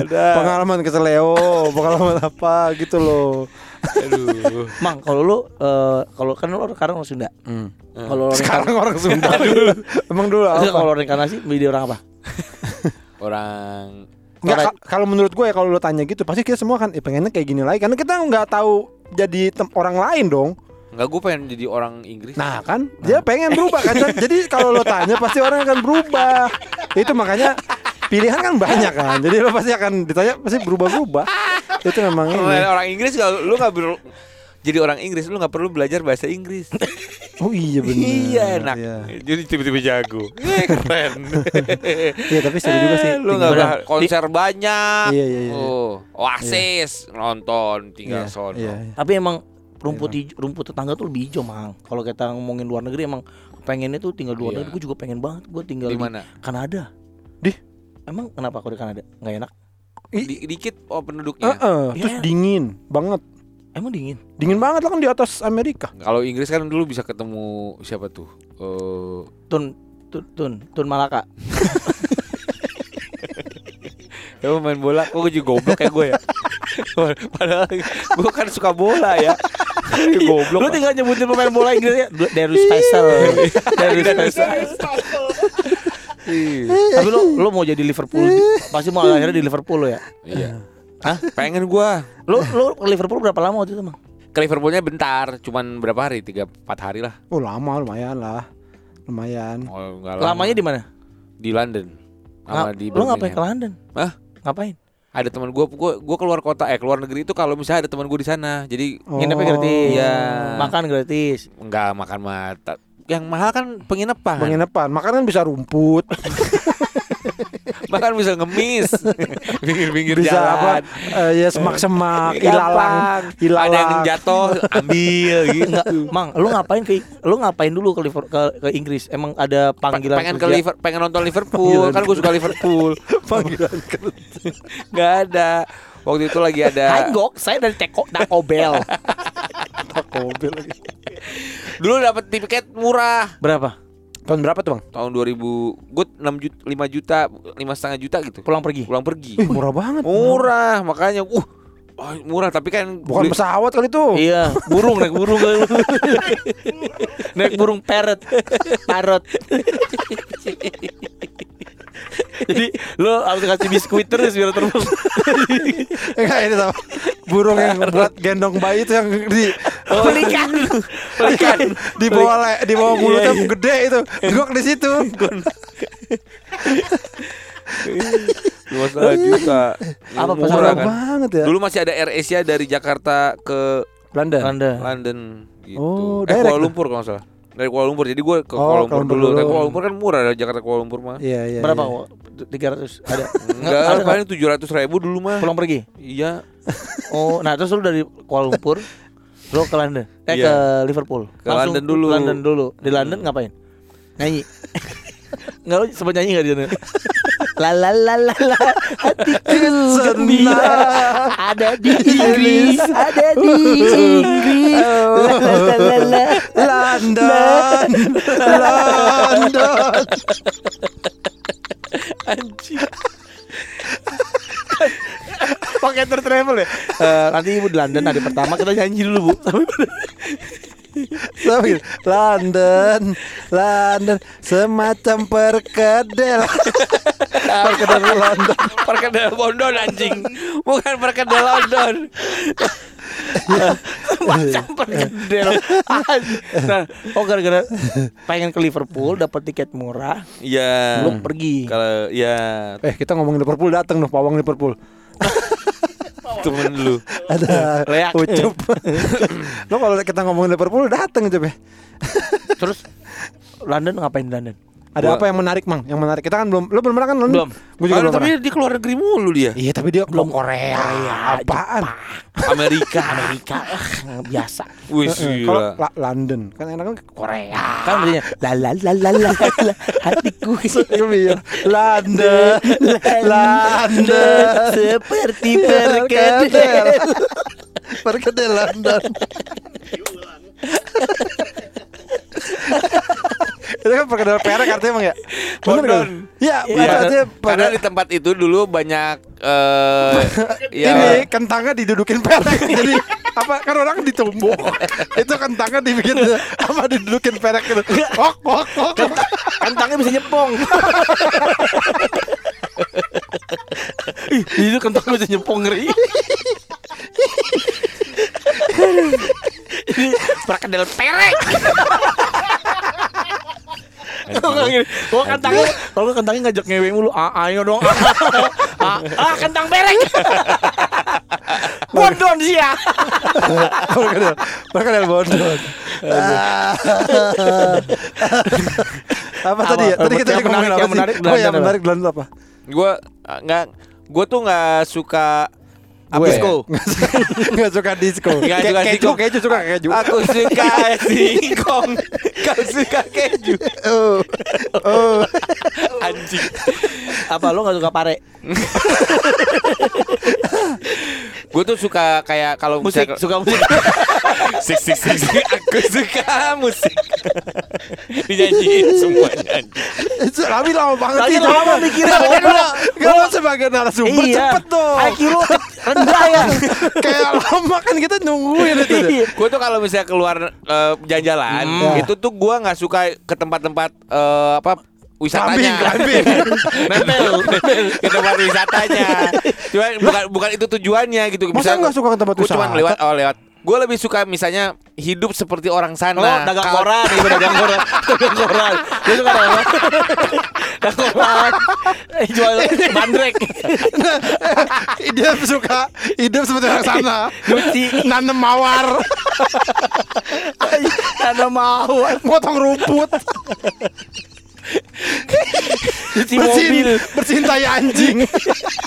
Pengalaman ke Leo, pengalaman apa gitu loh. Aduh. Mang, kalau lu eh, kalau kan lu sekarang orang Sunda. Kalau reinkarnasi Sekarang orang Sunda dulu. Emang dulu apa? kalau reinkarnasi menjadi orang apa? Orang Nggak, ka- kalau menurut gue ya kalau lo tanya gitu pasti kita semua kan eh, pengennya kayak gini lagi karena kita nggak tahu jadi tem- orang lain dong. Enggak gue pengen jadi orang Inggris. Nah kan dia pengen berubah kan. jadi kalau lo tanya pasti orang akan berubah. Itu makanya pilihan kan banyak kan. Jadi lo pasti akan ditanya pasti berubah-berubah. Itu memang Kalau ini. orang Inggris kalau lu nggak perlu jadi orang Inggris lu nggak perlu belajar bahasa Inggris. Oh iya benar. iya enak. Iya. Jadi tiba-tiba jago. Eh, keren. Iya, tapi seru juga sih. lu Tinggal- nggak bah- konser banyak. Iya, iya, iya. Oh, Oasis nonton tinggal Iya, sono. iya, iya. Tapi emang rumput hijau, rumput tetangga tuh lebih hijau, Mang. Kalau kita ngomongin luar negeri emang pengennya tuh tinggal di luar Iya. negeri. Gue juga pengen banget gue tinggal Di di, mana? Kanada. Di? Emang kenapa kalau di Kanada? Nggak enak? Di- dikit oh penduduknya. Heeh, terus Iya. dingin banget. Emang dingin? Dingin banget lah kan di atas Amerika. Kalau Inggris kan dulu bisa ketemu siapa tuh? Eh, Tun Tun Tun, tun Malaka. ya main bola, kok gue juga goblok kayak gue ya. Padahal gue kan suka bola ya. goblok. Lu tinggal nyebutin pemain bola Inggrisnya Darius Faisal. Darius Faisal. Iya. Tapi lu lu mau jadi Liverpool pasti mau akhirnya di Liverpool lo ya. Iya. Hah? Pengen gua Lu lu ke Liverpool berapa lama waktu itu, Mang? ke Liverpoolnya bentar, cuman berapa hari? Tiga empat hari lah. Oh lama lumayan lah. Lumayan. Oh, nggak lama. Lamanya di mana? di London. Nga- di Lu ngapain ke. London? Hah? Ngapain? Ada teman gua, gua gua keluar kota eh keluar negeri itu kalau misalnya ada teman gua di sana. Jadi Nginepnya gratis. Iya. Makan gratis. nggak makan mata. Yang mahal kan penginapan. Penginapan, makanan bisa rumput, Bahkan bisa ngemis pinggir-pinggir bisa jalan. apa? eh, ya semak-semak, ilalang, Gampang. Ada yang ilalang. jatuh, ambil gitu. Enggak, Mang, lu ngapain ke lu ngapain dulu ke Liver, ke, ke Inggris? Emang ada panggilan pengen ke kerja? Liver, pengen nonton Liverpool Panggilan kan gue suka Liverpool Panggilan nggak ada waktu itu lagi ada Hanggok, saya dari Teko Taco Bell. Mobil lagi. dulu dapat tiket murah Berapa? Tahun berapa tuh bang? tahun 2000 gue 6 juta 5 juta lima setengah juta gitu Pulang pergi. pulang pergi Ih, murah banget. murah makanya uh oh, murah tapi kan Bukan beli- pesawat kali itu. Iya, burung naik burung naik burung parrot, parrot. Jadi lo harus kasih biskuit terus biar terbang. Enggak ini tau. Burung yang buat gendong bayi itu yang di Oh, pelikan, pelikan. di bawah le, di bawah mulutnya Iya, iya. gede itu. Gok di situ. setengah juta Apa murah kan banget ya. dulu masih ada Air Asia dari Jakarta ke London. Anda. London gitu. Oh, eh Kuala. Lumpur kalau salah. Dari Kuala Lumpur. Jadi gue ke Oh, Kuala Lumpur Kuala Lumpur dulu. dulu. Tapi Kuala Lumpur kan murah dari Jakarta ke Kuala Lumpur mah. Iya iya. Berapa? iya. Kok? 300 ada. Enggak, ada paling tujuh ratus ribu dulu mah. Pulang pergi. Iya. Oh, nah terus lu dari Kuala Lumpur lu ke London. Eh Iya. ke Liverpool. Ke London dulu. London dulu. Di London Hmm. ngapain? Nyanyi. Enggak lu sempat nyanyi enggak di sana? La la la la la hatiku gembira ada di Inggris ada di Inggris la la la la la London. London. Anjing pakai tour travel ya Eh, nanti ibu di London hari pertama kita nyanyi dulu bu Sama gitu. London, London, semacam perkedel. perkedel London. Perkedel London anjing. Bukan perkedel London. macam perkedel nah oh gara-gara pengen ke Liverpool dapat tiket murah Iya. belum pergi Kalau ya Eh kita ngomongin Liverpool datang dong pawang Liverpool. temen lu. Ada Leak. ucup. Lo kalau kita ngomongin Liverpool datang coba. terus London ngapain London Ada Gua- apa yang menarik mang? Yang menarik kita kan belum. Lo belum pernah kan? Belum. Gue juga Ah, belum tapi pernah. dia keluar negeri mulu dia. Iya tapi dia Belum. belum Korea. Apaan? Amerika. Amerika ah, biasa Wih, Eh, Kalau gila. La- London kan enak kan Korea. kan maksudnya la la la la la la hatiku. London, London, seperti perkedel. Perkedel London. Itu kan perkedel perek artinya emang ya? Kan? Iya, Iya. itu artinya Karena di tempat itu dulu banyak eh ya ini kentangnya didudukin perek. Jadi apa kan orang ditumbuk. itu kentangnya dibikin apa didudukin perek gitu. Kok kok kok. Kentangnya bisa nyepong. Ih, itu kentang bisa nyepong ngeri. Ini perkedel perek. Kalau kentangnya, kalau nggak kentangnya ngajak ngewe mulu, ah, ayo dong, ah, ah, kentang perek, bodon sih ya. Perkedel, perkedel Bondon. apa tadi ya? Tadi kita Yang menarik, apa yang sih? menarik Oh ya London apa? gue nggak gue tuh nggak suka Gue disco. Nggak suka disco. Nggak Kayak suka keju, keju suka keju. Aku suka singkong, kau suka keju. Oh, oh. Anjing. Apa lo nggak suka pare? Gue tuh suka kayak kalau Musik, misalnya- suka musik. Sik sik sik sik. Aku suka musik. Dinyanyiin semuanya. Itu Rami lama banget sih. lama mikirnya. Kalau sebagai narasumber cepet dong. IQ lu rendah ya. Kayak lama kan kita nungguin itu. Iya. Gue tuh kalau misalnya keluar eh, jalan-jalan, Hmm. itu tuh gue nggak suka ke tempat-tempat eh, apa wisatanya. Kambing, nempel, nempel ke tempat wisatanya. Cuma bukan bukan itu tujuannya gitu. Masa nggak suka ke tempat gua cuma wisata? lewat oh lewat. Gue lebih suka misalnya hidup seperti orang sana. Oh, dagang koran, ibu dagang koran, dagang koran. Dia suka dagang dagang koran. Eh, jual bandrek. Dia suka hidup seperti orang sana. Nyuci. Nanem mawar, Ada mau motong rumput, cuci bersihin, mobil, bersihin tai anjing.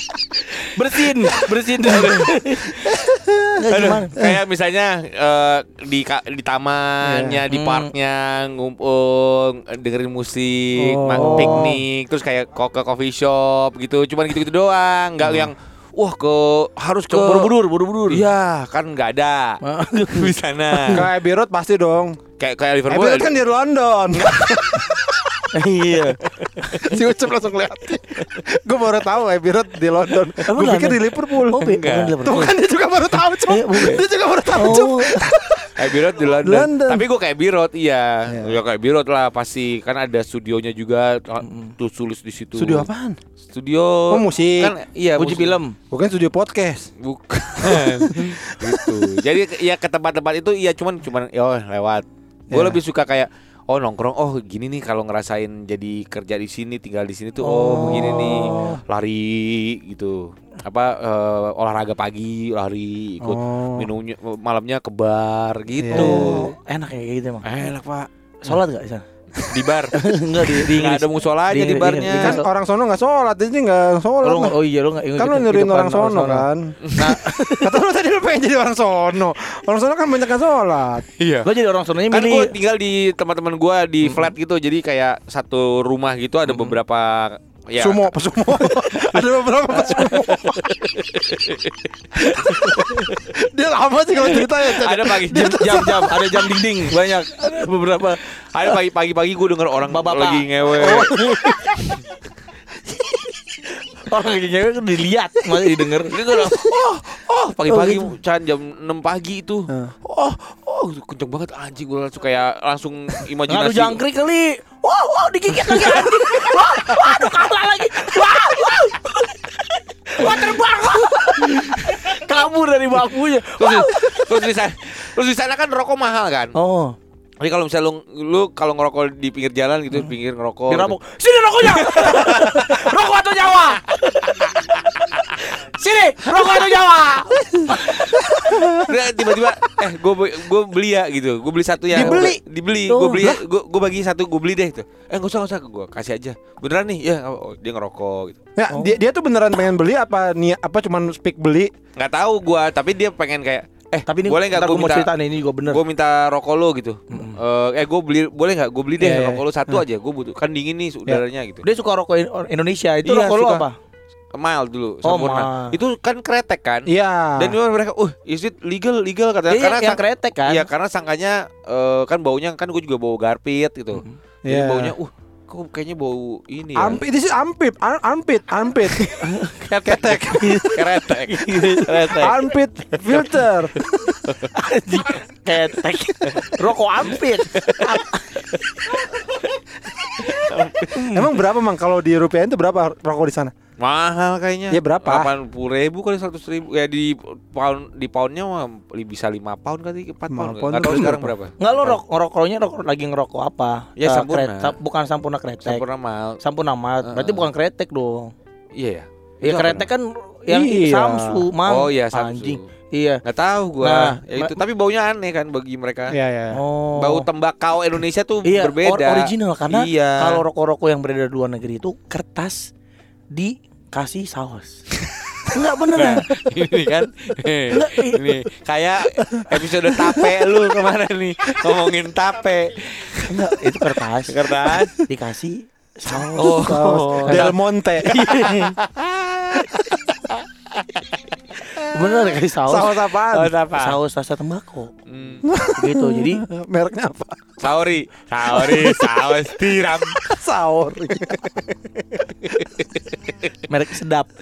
bersihin, bersihin. Nggak, Aduh, kayak misalnya eh, di di tamannya, Iya. di Hmm. parknya ngumpul, dengerin musik, Oh. piknik, terus kayak ke coffee shop gitu, cuman gitu-gitu doang, nggak yang wah ke harus ke Buru-buru, buru-buru. Iya, kan nggak ada di sana. Ke Abbey Road pasti dong. kayak kayak Abbey Liverpool. Road kan di London. Iya. si Ucup langsung liatin. Gue baru tahu Abbey Road di London. Gue pikir di Liverpool. Oh, Enggak. Tuh Liverpool. kan dia juga baru tahu. Eh, bukan. Dia juga baru tahu, Cuk. Oh. Abbey Road di London. London. Tapi gue kayak Birot iya. Iya. Ya kayak Birot lah pasti kan ada studionya juga tuh tulis di situ. Studio apaan? Studio Oh, musik. Kan iya Uji musik. film. Bukan studio podcast. Bukan. gitu. Jadi ya ke tempat-tempat itu iya cuman cuman ya oh, lewat. Gue Ya. lebih suka kayak oh nongkrong. Oh gini nih kalau ngerasain jadi kerja di sini tinggal di sini tuh oh, begini nih. Lari gitu. Apa eh, olahraga pagi lari ikut Oh. minumnya malamnya ke bar gitu. Oh, enak ya gitu emang. enak pak. Sholat gak di sana? Di bar Enggak di di nggak Inggris. ada musolanya Di di, barnya di Kan orang sono nggak sholat, jadi nggak sholat. Oh, lu- oh iya lu enggak Kan lu nyuruhin orang sono kan. Nah, Kata lu tadi lu pengen jadi orang sono. Orang sono kan banyak yang sholat. iya gua jadi orang sononya kan gue milih tinggal di teman-teman gue di flat gitu jadi kayak satu rumah gitu ada beberapa ya Sumo, pesumo. Ada beberapa pesumo. Dia lama sih kalau cerita ya. Ada pagi jam-jam, ada jam dinding banyak. Ada beberapa. ada pagi pagi pagi gue denger orang Bapak-bapak. lagi ngewe Orang lagi ngewe kan dilihat, masih didengar. Bilang, oh, oh, pagi-pagi Oh, gitu. Chan jam 6 pagi itu. Oh, oh, kenceng banget anjing gue langsung kayak langsung Ngadu imajinasi. jangkrik kali. Wow, wow, digigit lagi anjing. Wah, wah, aduh kalah lagi. Wah, wah. Wah, terbang. Kabur dari bangkunya. Terus, terus di sana, terus di sana kan rokok mahal kan. Oh, Jadi kalau misalnya lu, lu kalau ngerokok di pinggir jalan gitu, pinggir ngerokok. dirampok. Sini rokoknya. Rokok atau nyawa? Sini, rokok atau nyawa? Udah, tiba-tiba eh gue gue beli ya gitu gue beli satu ya Dibeli? dibeli Oh, gue beli gue gue bagi satu gue beli deh gitu eh nggak usah nggak usah gue kasih aja beneran nih ya oh, dia ngerokok gitu Ya, dia, dia tuh beneran pengen beli apa nih apa cuman speak beli? nggak tahu gue tapi dia pengen kayak Eh, Tapi ini boleh nggak gue gua mau minta cerita nih ini juga bener. gue minta rokok lo gitu. Eh, eh gue beli boleh nggak? Gue beli deh Iya, iya. rokok lo satu aja. Gue butuh kan dingin nih udaranya gitu. Dia suka rokok In- Indonesia. Itu Iya, rokok suka. apa? Mild dulu, Oh, sempurna. mild. Itu kan kretek kan? Iya. Dan juga mereka, uh, is it legal, legal katanya. Iya, karena yang sang- kretek kan. Iya, karena sangkanya eh, kan baunya kan gue juga bau garpit gitu. Jadi Iya. baunya, uh, kok kayaknya bau ini ya. Ampit, ini sih ampit, Am- ampit, ampit, Ketek. Kretek. Kretek. ampit filter. Ketek. Rokok ampit. Emang berapa mang kalau di rupiah itu berapa rokok di sana? Mahal kayaknya. Ya, berapa? Delapan puluh ribu kali seratus ribu. Ya di pound di poundnya mah bisa lima pound kali empat Lima pound. pound Gak tahu sekarang berapa? berapa. Enggak lo rok ngerokoknya rokok lagi ngerokok apa? Ya, Eh, Sampurna. kret- bukan sampurna kretek. Sempurna mahal. Sampurna mat. Berarti bukan kretek dong. Iya ya. Ya kretek kan yang Iya. Samsu, Mang. Oh iya Samsu. Anjing. Iya. Nggak tahu gua. Nah, ya itu tapi baunya aneh kan bagi mereka. Iya, iya. Oh. Bau tembakau Indonesia tuh Iya, berbeda. or- original karena Iya. kalau rokok-rokok yang beredar di luar negeri itu kertas dikasih saus. Enggak beneran. ini kan Enggak, ini kayak episode tape lu kemarin nih ngomongin tape Enggak, itu kertas. kertas Dikasih saus. oh, Saus Del Monte. Bener dikasih saus. Saus apaan? Saus apa? Saus rasa tembakau. Hmm. Gitu. Jadi Mereknya apa? sauri sauri saus tiram Saur. merek sedap.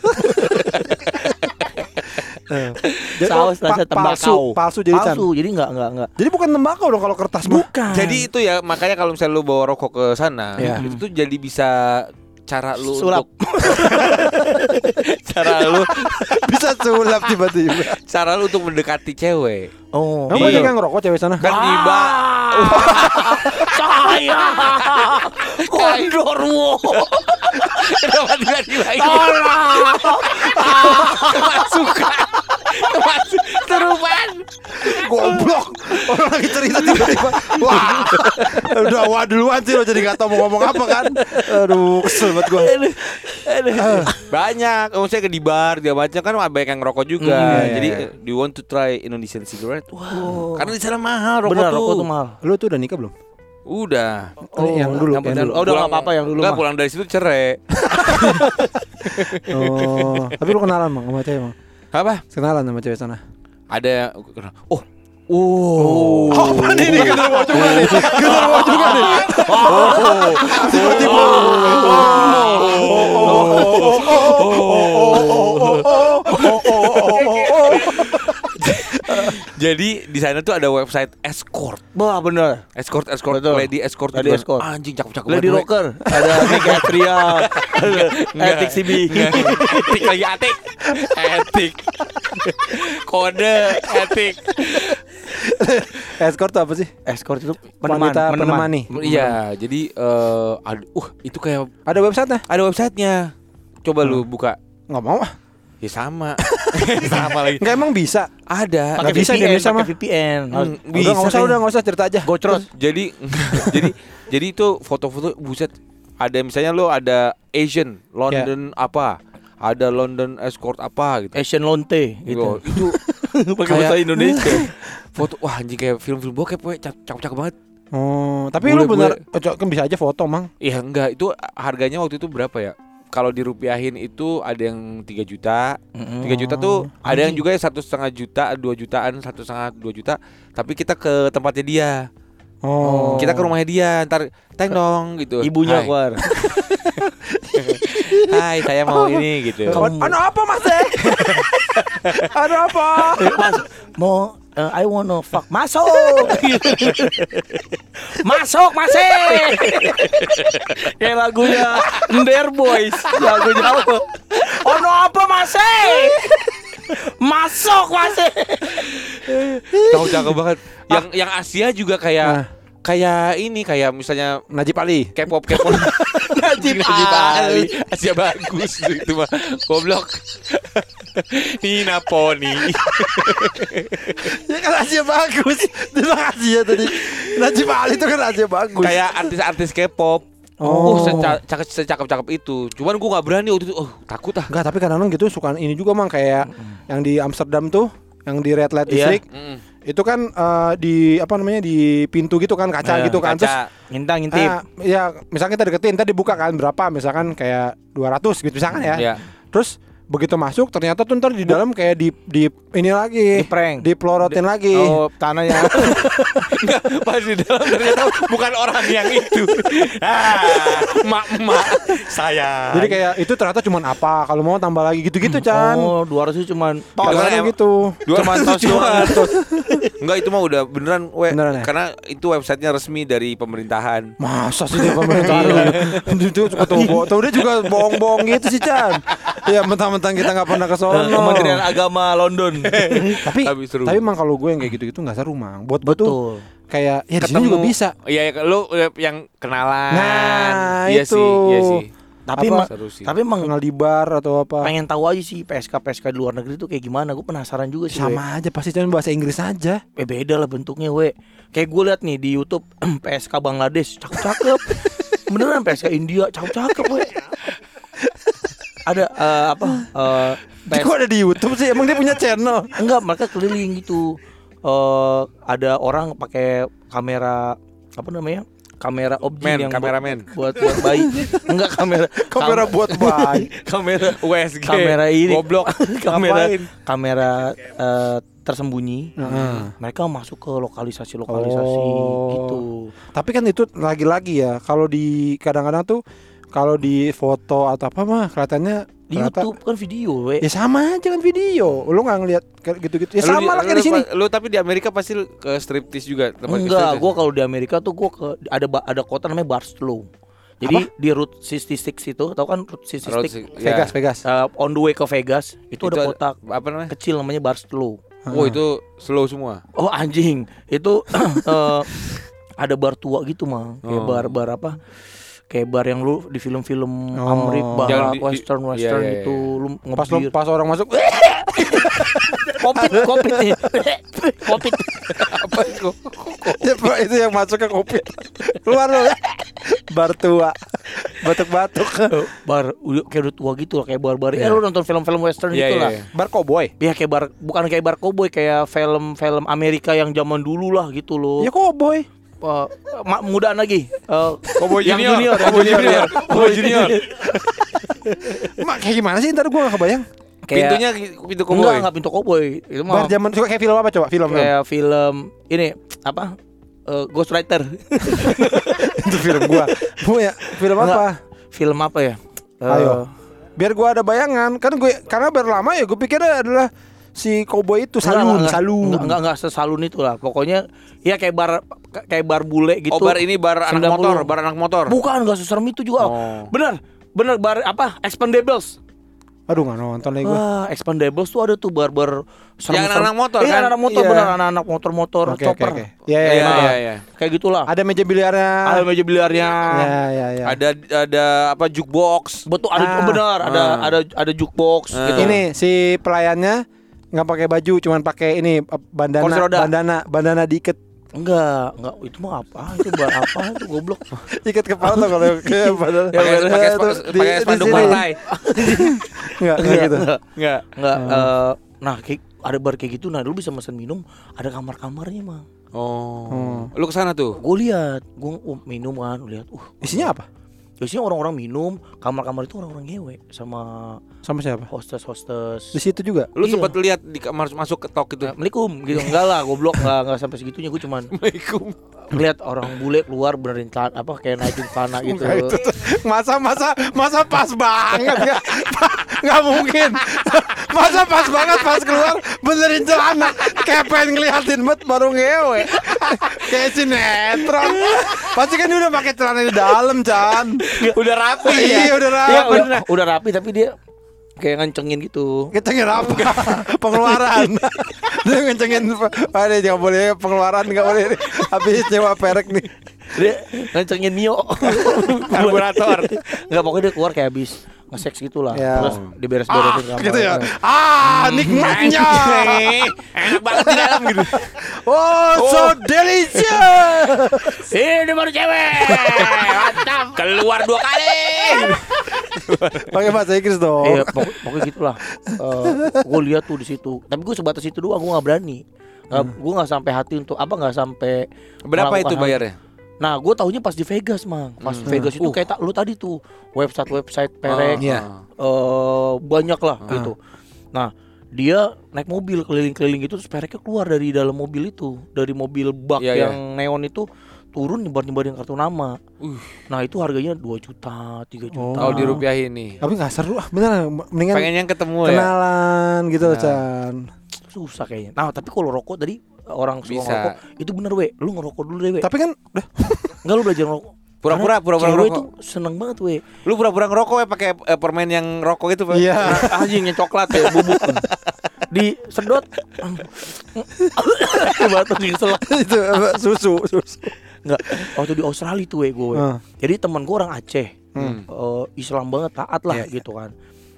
Jadi, Saus rasa palsu, tembakau. palsu jadi Chan. Palsu. Jadi enggak enggak enggak. Jadi bukan tembakau dong kalau kertas mah. Bukan. jadi itu ya makanya kalau misalnya lu bawa rokok ke sana Iya. itu tuh jadi bisa cara lu Sulap. untuk cara lu bisa sulap tiba-tiba. cara lu untuk mendekati cewek Oh. Kamu Iya. banyak yang ngerokok cewek sana? kan tiba Saya Kondorwo kenapa tiba-tiba masuk terupan Goblok. Orang lagi cerita tiba-tiba. Wah. Udah wah duluan sih lo jadi nggak tahu mau ngomong apa kan. Aduh, kesel banget gua. banyak maksudnya ke di bar dia macam kan banyak yang ngerokok juga Hmm, iya, jadi iya. eh, do you want to try Indonesian cigarette wah karena di sana mahal rokok Bener tuh rokok tuh mahal Lu tuh udah nikah belum? udah Oh, yang dulu, yang, yang dulu. Oh, udah nggak apa-apa yang dulu Enggak pulang dari situ cerai Oh, tapi lu kenalan Mang sama cewek Mang? Apa Kenalan sama cewek sana? ada oh Oh, Oh, apa nih? Genderuwo juga nih. Genderuwo juga nih. Oh, tiba-tiba. jadi di sana tuh ada website escort. Wah bener. Escort escort. Betul. lady escort Lady escort. anjing cakep cakep Lady Rocker. Ada Mega Atria. Ada Etik CB etik lagi etik etik kode etik Escort tuh apa sih? Escort itu peneman Wanita peneman nih. iya jadi eh ad- uh itu kayak Ada website-nya? ada websitenya. Coba lu buka. Nggak mau. ah. Ya sama. Sama lagi. Nggak emang bisa. ada. Pakai Nggak bisa di VPN Indonesia pakai mah. VPN Hmm, Udah nggak usah, udah nggak usah cerita aja. Gocrot. Jadi jadi jadi itu foto-foto buset. Ada misalnya lo ada Asian London apa? Ada London escort apa gitu. Asian Lonte gitu. Itu Pakai kayak- bahasa Indonesia. Foto wah anjing kayak film-film bokep we cakep-cakep banget. Oh, tapi Boleh, lu bener kan bisa aja foto, Mang. Iya enggak. Itu harganya waktu itu berapa ya kalau dirupiahin itu ada yang 3 juta. 3 juta tuh ada yang juga satu setengah juta dua jutaan satu setengah dua juta tapi kita ke tempatnya dia Oh. kita ke rumahnya dia ntar teng dong gitu Ibunya Hai. keluar Hai saya mau ini gitu Kamu- Anu apa, Mas? eh? Anu apa? Mas mau eh, I wanna fuck Masuk Masuk masih Kayak lagunya Ender Boys Lagunya apa Oh no apa masih Masuk masih Tahu cakep banget. Yang yang Asia juga kayak Nah. Kayak ini kayak misalnya Najib Ali. K-pop K-pop Najib Ali. Ali. Asia bagus itu mah goblok. Nina Poni. Ya kan Asia bagus. Dia bilang Asia tadi. Najib Ali itu kan Asia bagus. kayak artis-artis K-pop. Oh. Oh, seca- cakep secakep-cakep itu. Cuman gua nggak berani waktu itu. Oh, takut ah. Enggak, tapi kadang-kadang gitu suka ini juga mang kayak yang di Amsterdam tuh yang di red light Iya. district Mm. Itu kan eh, di apa namanya di pintu gitu kan kaca Iya, gitu kan terus Kaca. Ngintang ngintip. ah, ya misalkan kita deketin tadi dibuka kan berapa misalkan kayak 200 gitu misalkan ya Ya. terus begitu masuk ternyata tuh ntar di dalam kayak di di ini lagi Di prank. dipelorotin lagi Oh, tanahnya. Enggak, pas di dalam ternyata bukan orang yang itu. Ah, mak mak saya. jadi kayak itu ternyata cuman apa kalau mau tambah lagi gitu-gitu Chan Oh, 200 itu cuman tos. Ya? gitu Dua Cuman ratus tos cuma. Enggak itu mah udah beneran we. Beneran ya? Karena itu websitenya resmi dari pemerintahan. Masa sih dia pemerintahan Itu ketemu Tuh dia juga bohong-bohong gitu sih Chan Ya mentang-mentang kita gak pernah ke sono Kementerian Agama London. Tapi Tapi seru. Tapi emang kalau gue yang kayak gitu-gitu gak seru mang Buat gue tuh Betul. kayak Ya di sini juga bisa Iya, ya, lu eh, yang kenalan. Nah, iya itu. sih, iya sih. Tapi Apa? emang Seru sih. tapi emang Kenal di bar atau apa pengen tahu aja sih PSK PSK di luar negeri itu kayak gimana. Gue penasaran juga sih. we. Sama aja pasti Chan bahasa Inggris aja Eh beda lah bentuknya we Kayak gue liat nih di Youtube PSK Bangladesh Cakep-cakep Beneran PSK India Cakep-cakep we Ada eh, apa eh, PS kok ada di Youtube sih Emang dia punya channel Enggak mereka keliling gitu eh Ada orang pakai kamera Apa namanya Kamera objek Men, yang kameramen. buat, buat, buat bayi Enggak kamera Kamera buat bayi Kamera USG. kamera ini Goblok. kamera Ngapain? kamera eh, tersembunyi Heeh. mereka masuk ke lokalisasi lokalisasi Oh. gitu Tapi kan itu lagi-lagi ya Kalau di kadang-kadang tuh Kalau di foto atau apa mah Kelihatannya di ternyata- YouTube kan video we. Ya sama aja kan video. Lu gak ngeliat kayak gitu-gitu. Ya Lu sama lah kayak di sini. Lu tapi di Amerika pasti ke striptease juga tempat enggak gua kalau di Amerika tuh gua ke ada ada kota namanya Barstow. Jadi di Route 66 itu tau kan Route 66 Road si- Vegas, ya. Vegas eh, on the way ke Vegas itu, Itu ada kota Apa namanya? kecil namanya Barstow. Oh, itu slow semua. oh anjing. Itu eh, ada bar tua gitu mah. Kayak Oh. bar bar apa kayak bar yang lu di film-film Oh. Amerika bar Jangan di- di- western iya, western iya, itu lu Pas lu ngebir. pas orang masuk kopit kopit nih kopit. Apa itu? ya, itu yang masuk ke kopi keluar lu. Bar tua. Batuk-batuk. Bar udah kayak udah tua gitu lah kayak bar-bar. Ya Iya. lu nonton film-film western Iya, gitu iya, lah. iya. bar cowboy? Ya kayak bar bukan kayak bar cowboy kayak film-film Amerika yang zaman dulu lah gitu loh. ya cowboy Eh, ma- mudaan lagi. Eh, Cowboy yang Junior, junior, Cowboy junior, Junior. Cowboy Junior. mak kayak gimana sih ntar gua gak kebayang Kayak Pintunya pintu enggak koboi. enggak pintu cowboy. Itu bar mah zaman suka kayak film apa coba film film kayak film ini apa? Eh, Ghost Rider. itu film gua gua ya film Enggak. apa film apa ya? Eh, Ayo. biar gua ada bayangan kan gue karena biar lama ya gue pikirnya adalah si cowboy itu salun enggak, salun Enggak, enggak, enggak sesalun itu lah. Pokoknya ya kayak bar kayak bar bule gitu. Oh, bar ini bar anak 90. motor, bar anak motor. Bukan, enggak seserem itu juga. Oh. Bener. Bener bar apa? Expendables. aduh nggak nonton lagi gue Wah, Expendables tuh ada tuh bar-bar Yang anak-anak motor, iya, kan? anak motor Iya. benar anak-anak motor-motor oke, chopper. oke. ya ya Iya, ya, iya, iya. Kayak gitulah. ada meja biliarnya Ada meja biliarnya. ya ya ya Ada ada apa jukebox. Betul ada Ah. benar, ada Ah. ada ada jukebox Ah. gitu. ini si pelayannya nggak pakai baju cuman pakai ini bandana bandana bandana diikat Enggak, enggak itu mah apa? Itu bar apa itu goblok. ikat kepala tuh kalau kayak bandana Pakai pakai spanduk partai. nggak nggak gitu enggak. Enggak. Enggak, Hmm. eh, nah kayak ada bar kayak gitu nah lu bisa pesan minum ada kamar-kamarnya mah Oh. Hmm. Lu ke sana tuh. gue lihat gue uh, minum kan lihat uh isinya apa biasanya orang-orang minum kamar-kamar itu orang-orang ngewe sama sama siapa hostes-hostes di situ juga Lu Iya. sempat lihat di kamar masuk ke tok itu. Assalamualaikum gitu enggak lah goblok enggak enggak sampai segitunya gue cuman Assalamualaikum. ngeliat orang bule keluar benerin celana apa kayak naikin celana gitu masa masa masa pas banget nggak nggak mungkin. Masa pas banget pas keluar benerin celana. Kayak pengen ngeliatin bet baru ngewe. Kayak sinetron. Pasti kan dia udah pakai celana di dalam Chan. Udah rapi iya udah rapi. Udah, udah rapi tapi dia kayak ngencengin gitu. Kita apa? Pengeluaran. Dia ngecengin ada nggak boleh pengeluaran nggak boleh. Habis nyewa perek nih dia ngencengin Mio Karburator. Enggak pokoknya dia keluar kayak habis nge-sex gitu lah Ya. Terus diberes-beresin kamar Gitu ya. Ah, nikmatnya. Enak banget di dalam gitu. Oh, so delicious. Ini baru cewek Mantap Keluar dua kali. Pakai bahasa Inggris dong. Iya pokok, pokoknya gitulah Gue lihat tuh di situ Tapi gue sebatas itu doang Gue gak berani Nggak, Gue gak sampai hati untuk Apa gak sampai Berapa itu bayarnya? Nah gue taunya pas di Vegas mang Pas di Vegas itu kayak tak lu tadi tuh Website-website perek iya. eh, Banyak lah gitu Nah dia naik mobil keliling-keliling gitu terus pereknya keluar dari dalam mobil itu dari mobil bak Iya, yang neon itu turun nyebar-nyebarin kartu nama Uh. nah itu harganya 2 juta 3 juta Kalau dirupiahin nih. Tapi nggak seru ah, beneran. Mendingan Pengen yang ketemu ya. kenalan gitu Nah. Chan. susah kayaknya nah tapi kalau rokok tadi orang suka Bisa. ngerokok itu bener we lu ngerokok dulu deh we Tapi kan udah Enggak lu belajar ngerokok Pura-pura, pura-pura ngerokok. tuh seneng banget we Lu pura-pura ngerokok ya pakai eh, permen yang rokok itu, Pak. Iya. anjingnya coklat ya bubuk di sedot batuk di selak itu apa, susu, susu. Enggak, waktu di Australia tuh we gue. Ah. Jadi teman gue orang Aceh. Hmm. Eh, Islam banget taat lah iya. gitu kan.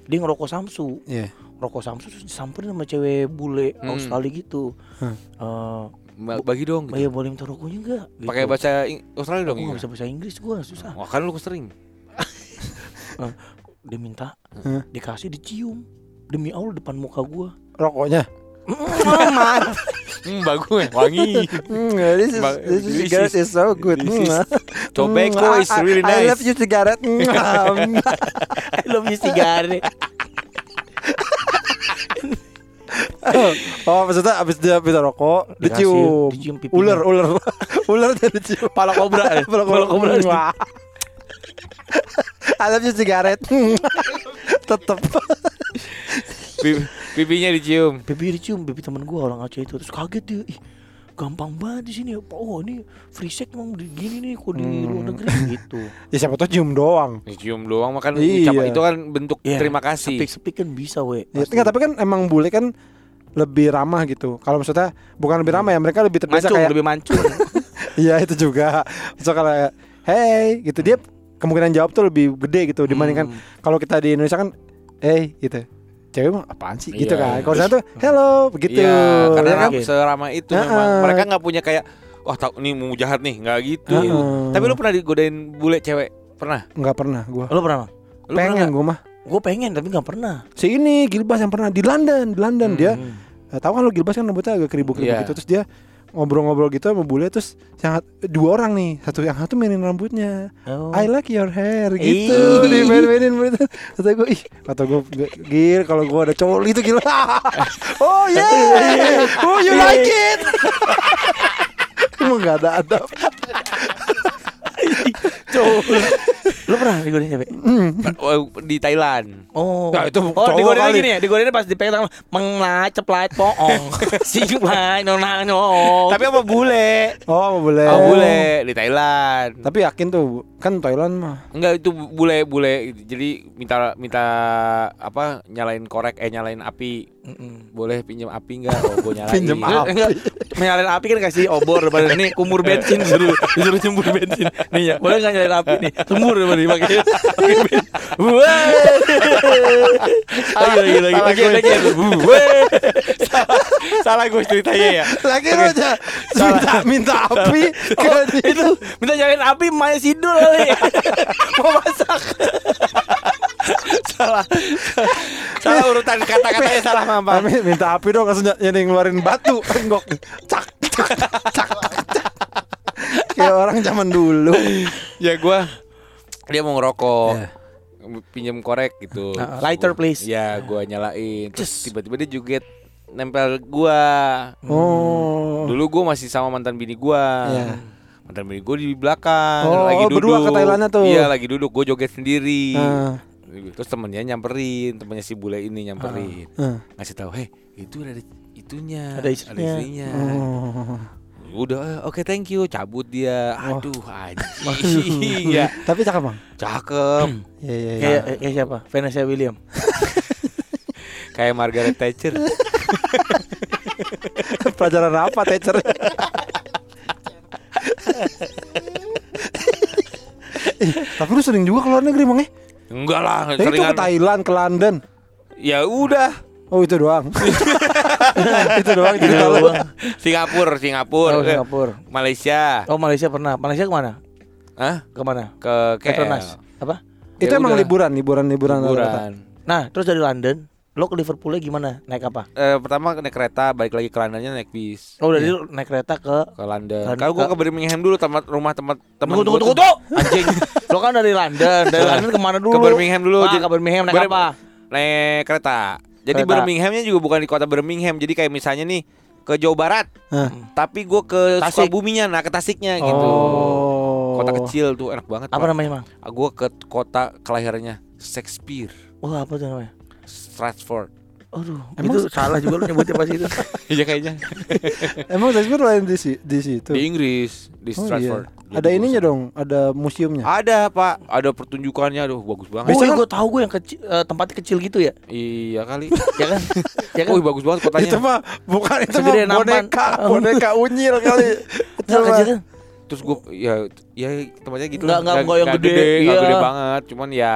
Dia ngerokok Samsu. Iya. Rokok Samsu terus disamperin sama cewek bule Hmm. Australia gitu. Hmm. Eh, Ba- Bagi dong. oh iya boleh minta rokoknya enggak? Gitu. Pakai bahasa Ing- Australia Aku dong. nggak iya. bisa bahasa Inggris gue susah. Wah, kan lu sering. Dia minta, Hmm. dikasih dicium. Demi Allah depan muka gue. Rokoknya. Aman. Hmm, bagus, wangi. Hmm, this is this is this cigarette is- is so good. this is- Hmm. Tobacco Hmm, is I- really I nice. love you cigarette. Hmm. Lo bisa sigare. Oh, maksudnya abis dia bisa rokok, Dikasih, dicium. dicium pipinya. ular, ular, ular dia dicium. Pala kobra. Pala Pala kobra. Wah. I love you cigarette. Tetep. Pi- Pipinya dicium. Pipi dicium, pipi temen gue orang Aceh itu terus kaget dia. Ih, gampang banget di sini. Oh ini free sex emang di- gini nih kok di luar negeri gitu. Ya siapa tahu cium doang. Dicium doang makan Iya. ucapan itu kan bentuk Iya, terima kasih. Sepik-sepik kan bisa we. Ya, Pasti. enggak, tapi kan emang bule kan lebih ramah gitu. Kalau maksudnya bukan lebih ramah ya, mereka lebih terbiasa mancung, kayak lebih mancung. Iya itu juga. So kalau kayak, hey gitu dia kemungkinan jawab tuh lebih gede gitu dibandingkan Hmm. kalau kita di Indonesia kan, hey gitu. Cewek mah apaan sih gitu Iya, kan. Kalau sana tuh hello begitu. Iya, karena Ya kan? Oke. seramah itu Heeh. memang. Mereka nggak punya kayak wah tahu nih mau jahat nih, nggak gitu. Heeh. Tapi lu pernah digodain bule cewek? Pernah? Nggak pernah gua. Lo pernah? Bang? Lu pernah Pengen gua mah. Gue pengen tapi nggak pernah. Si ini Gilbas yang pernah di London, di London dia Hmm. eh, tahu kan lu Gilbas kan rambutnya agak keribu-keribu Iya. gitu terus dia ngobrol-ngobrol gitu sama bule terus yang sat- dua orang nih. Satu yang satu mainin rambutnya. Oh. I like your hair gitu. Di main-mainin begitu kata gue ih kata gue gil kalau gue ada cowok itu gila. Oh yeah. Oh you like it. Emang gak ada adab Cowok. Lo pernah digodain cewek? Oh, di Thailand. Oh. Nah, itu oh, digodain gini ya, digodain pas dipegang menglai ceplait poong. si plai nona nyong. Tapi apa bule? oh boleh Oh, bule di Thailand. tapi yakin tuh kan Thailand mah Enggak itu bule bule jadi minta minta apa nyalain korek eh nyalain api Mm-mm. boleh pinjam api enggak oh gue nyalain Enggak, api. enggak. Menyalain api kan kasih obor pada nih kumur bensin disuruh disuruh jembur bensin. Nih ya, boleh enggak nyalain api nih? Jembur pada dipakai. pakai. Wah. Lagi lagi lagi lagi salah salah gue ceritanya ya lagi lu aja minta minta api itu minta nyalain api Maya Sidul kali. Mau masak. Salah. Salah urutan kata-katanya salah mama minta api dong langsung yang ngeluarin batu. Enggok cak cak cak cak. kayak orang zaman dulu. Ya gue dia mau ngerokok. Iya. pinjam korek gitu. Nah, lighter, please. ya gue nyalain. Terus tiba-tiba dia joget nempel gua. Oh. Dulu gue masih sama mantan bini gua. Iya. mantan bini gue di belakang Oh, lagi oh, duduk. berdua ke Thailandnya tuh. iya lagi duduk gue joget sendiri. Ah. Terus temennya nyamperin temennya si bule ini nyamperin Ah. ngasih tahu heh itu ada itunya Ada istrinya. istrinya. Oh. udah eh, oke thank you cabut dia aduh anjing ya tapi cakep bang cakep Iya iya iya. Kayak kayak siapa? Vanessa William. kayak Margaret Thatcher pelajaran apa teacher Tapi lu sering juga ke luar negeri Mang eh? Enggak lah, Ya, itu ke. Thailand, ke London. Ya udah. Oh itu doang. itu doang cerita lu. Singapura, Singapura, Oh, eh, Singapura. Malaysia. Oh, Malaysia pernah. Malaysia ke mana? Hah? Ke mana? Ke Petronas. KL. Apa? Itu Ya emang udah. liburan, liburan, liburan. Liburan. Nah, terus dari London, lo ke Liverpoolnya gimana? Naik apa? Eh, pertama naik kereta, balik lagi ke Londonnya naik bis. Oh, dari lo naik kereta ke ke London. Kan- Kalau gua ke- Birmingham dulu tempat rumah tempat teman Tunggu, tunggu, tunggu. Anjing. Lo kan dari London. Dari London ke mana dulu? Ke Birmingham dulu. Jadi- ke Birmingham naik Bir- apa? Naik kereta. Jadi Kereta. Birminghamnya juga bukan di kota Birmingham. Jadi kayak misalnya nih ke Jawa Barat, Hah. tapi gua ke Tasik. Sukabuminya, nah ke Tasiknya gitu. Oh. Kota kecil tuh enak banget. Apa Pak. namanya, Mang? Ah, Gua ke kota kelahirannya Shakespeare, Wah, apa tuh namanya? Stratford. Aduh, Emang- itu salah juga lo nyebutnya pas itu. Iya kayaknya. Emang Shakespeare lain di, si- di situ. Di Inggris, di Oh, Stratford. iya. Ada ininya dong, ada museumnya. Ada pak, ada pertunjukannya, aduh bagus banget. Oh, Biasanya iya, kan- gue tahu gue yang kecil, eh, tempatnya kecil gitu ya, Iya kali. ya kan? ya kan? Wih bagus banget kotanya. Itu mah bukan itu mah Segede nampan. boneka, boneka unyil kali. Kecil kan? Terus gue ya ya tempatnya gitu Nggak- nggak- nggak yang gede, nggak iya. gede banget. Cuman ya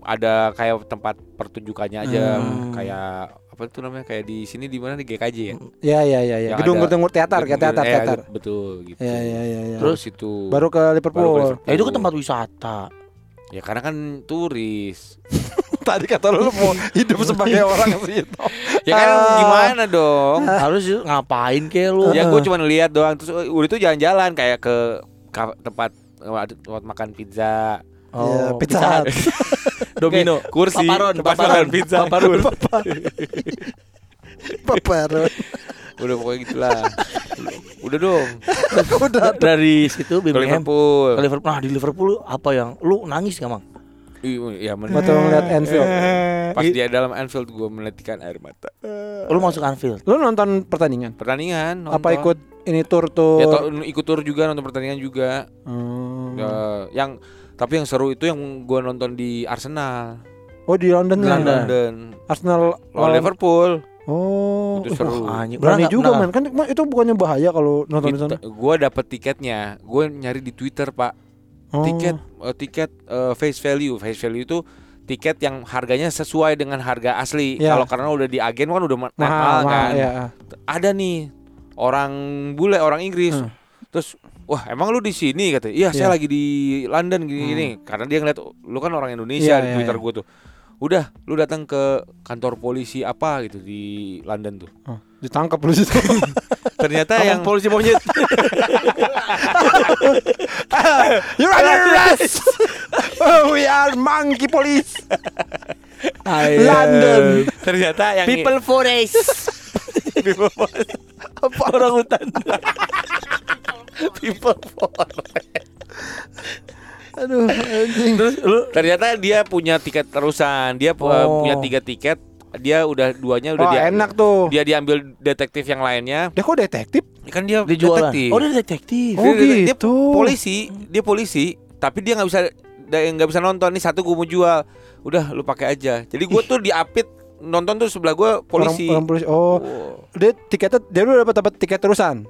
ada kayak tempat pertunjukannya aja, Hmm. kayak apa itu namanya kayak di sini di mana di GKJ ya. Ya ya ya ya. Yang Gedung gedung teater, kayak teater Eh, teater. Betul gitu. Ya ya ya ya. Terus itu baru ke Liverpool. Baru ke Liverpool. Ya itu kan tempat wisata. ya karena kan turis. Tadi kata lu mau hidup sebagai orang situ. ya kan Ah. gimana dong? Harus ngapain kayak lu? ya gue cuma lihat doang terus udah itu jalan-jalan kayak ke tempat tempat makan pizza. Ya, Oh, Pizza Hut. Domino, Kayak kursi, paparon, paparon, pizza. paparon. Paparon. Udah pokoknya gitulah. udah dong. Udah. Dari situ Ke Birmingham Liverpool. ke Liverpool. Nah di Liverpool apa yang lu nangis gak mang? Iya, men- Waktu ngeliat Anfield. Pas dia dalam Anfield gue menetikan air mata. Lu masuk Anfield. Lu nonton pertandingan? Pertandingan Apa nonton. ikut ini tur tur? Ya to- ikut tur juga nonton pertandingan juga. Hmm. Ya, yang tapi yang seru itu yang gue nonton di Arsenal. Oh di London Di ya? London. London. Arsenal Lawan Liverpool. Oh, Itu wah, seru. Anjing. berani Pernah juga nggak- man. Kan itu bukannya bahaya kalau nonton di sana. Gue dapet tiketnya. Gue nyari di Twitter pak. Oh. Tiket eh, tiket eh, face value. Face value itu tiket yang harganya sesuai dengan harga asli. Ya. Kalau karena udah di agen kan udah mahal, mahal mahal, kan. ya. Ada nih orang bule orang Inggris. Hmm. Terus wah emang lu di sini kata. Iya saya Ya. lagi di London gini gini. Karena dia ngeliat lu kan orang Iya, Indonesia di iya, Twitter iya. gue tuh. Udah lu datang ke kantor polisi apa gitu di London tuh. Oh, ditangkap lu situ. Ternyata Yang yang polisi monyet. You're under arrest. we are monkey police. London. ternyata yang People forest. Orang hutan. People Aduh, anjing. Terus lu Ternyata dia punya tiket terusan. Dia Oh. punya tiga tiket. Dia udah duanya udah Oh, dia enak tuh. Dia diambil detektif yang lainnya. Dia kok detektif? Kan dia dijualan. detektif. Oh, dia detektif. Oh, Dia- dia- dia gitu. polisi, dia polisi, tapi dia nggak bisa dia nggak bisa nonton nih satu gue mau jual. Udah lu pakai aja. Jadi gue tuh diapit nonton tuh sebelah gue polisi. Orang, orang polisi. Oh, Oh, dia tiketnya dia udah dapat dapat tiket terusan.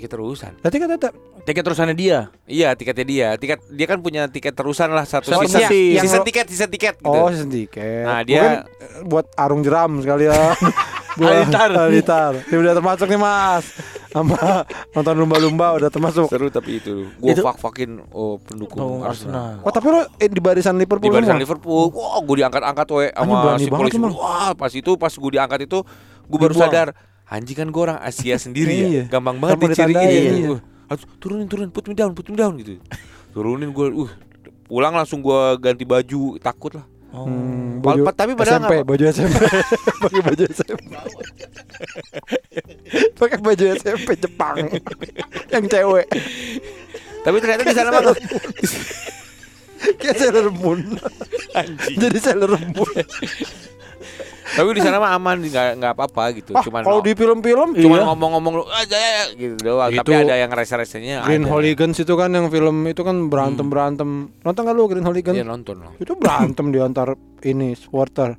Tiket terusan. Berarti kan tetap Tiket terusannya dia. Iya, tiketnya dia. Tiket dia kan punya tiket terusan lah satu Satu season. season. Yang Season tiket, season tiket gitu. Oh, season tiket. Nah, Gua dia- kan, eh, buat arung jeram sekalian. Buat- Alitar. Alitar. Dia udah termasuk nih, Mas. Sama nonton lumba-lumba udah termasuk. Seru tapi itu gue Itu- fak fakin oh pendukung Oh, Arsenal. Arsenal. Oh, tapi lo eh, di barisan Liverpool Di barisan? Liverpool, wah gue diangkat-angkat we sama si polisi. Wah pas itu pas gue diangkat itu gue baru sadar anjing kan gue orang Asia sendiri Iya. ya, gampang banget Gampang diciriin. Iya. iya. Uh, harus turunin turunin, put me down, put me down gitu. Turunin gue, uh pulang langsung gue ganti baju takut lah. Oh. Hmm, baju tapi padahal SMP, nggak- baju SMP. Pakai baju SMP. Pakai baju SMP Jepang. Yang cewek. Tapi ternyata di sana mah Kayak Sailor Moon. Jadi Sailor Moon. tapi di sana mah aman nggak nggak apa-apa gitu. Wah, Cuman kalau di film-film cuman Iya. ngomong-ngomong lu aja ya gitu doang. Itu Tapi ada yang rese-resenya. Green ada. Hooligans itu kan yang film itu kan berantem-berantem. Nonton gak lu Green Hooligans? Iya nonton loh. Itu berantem di antar ini supporter.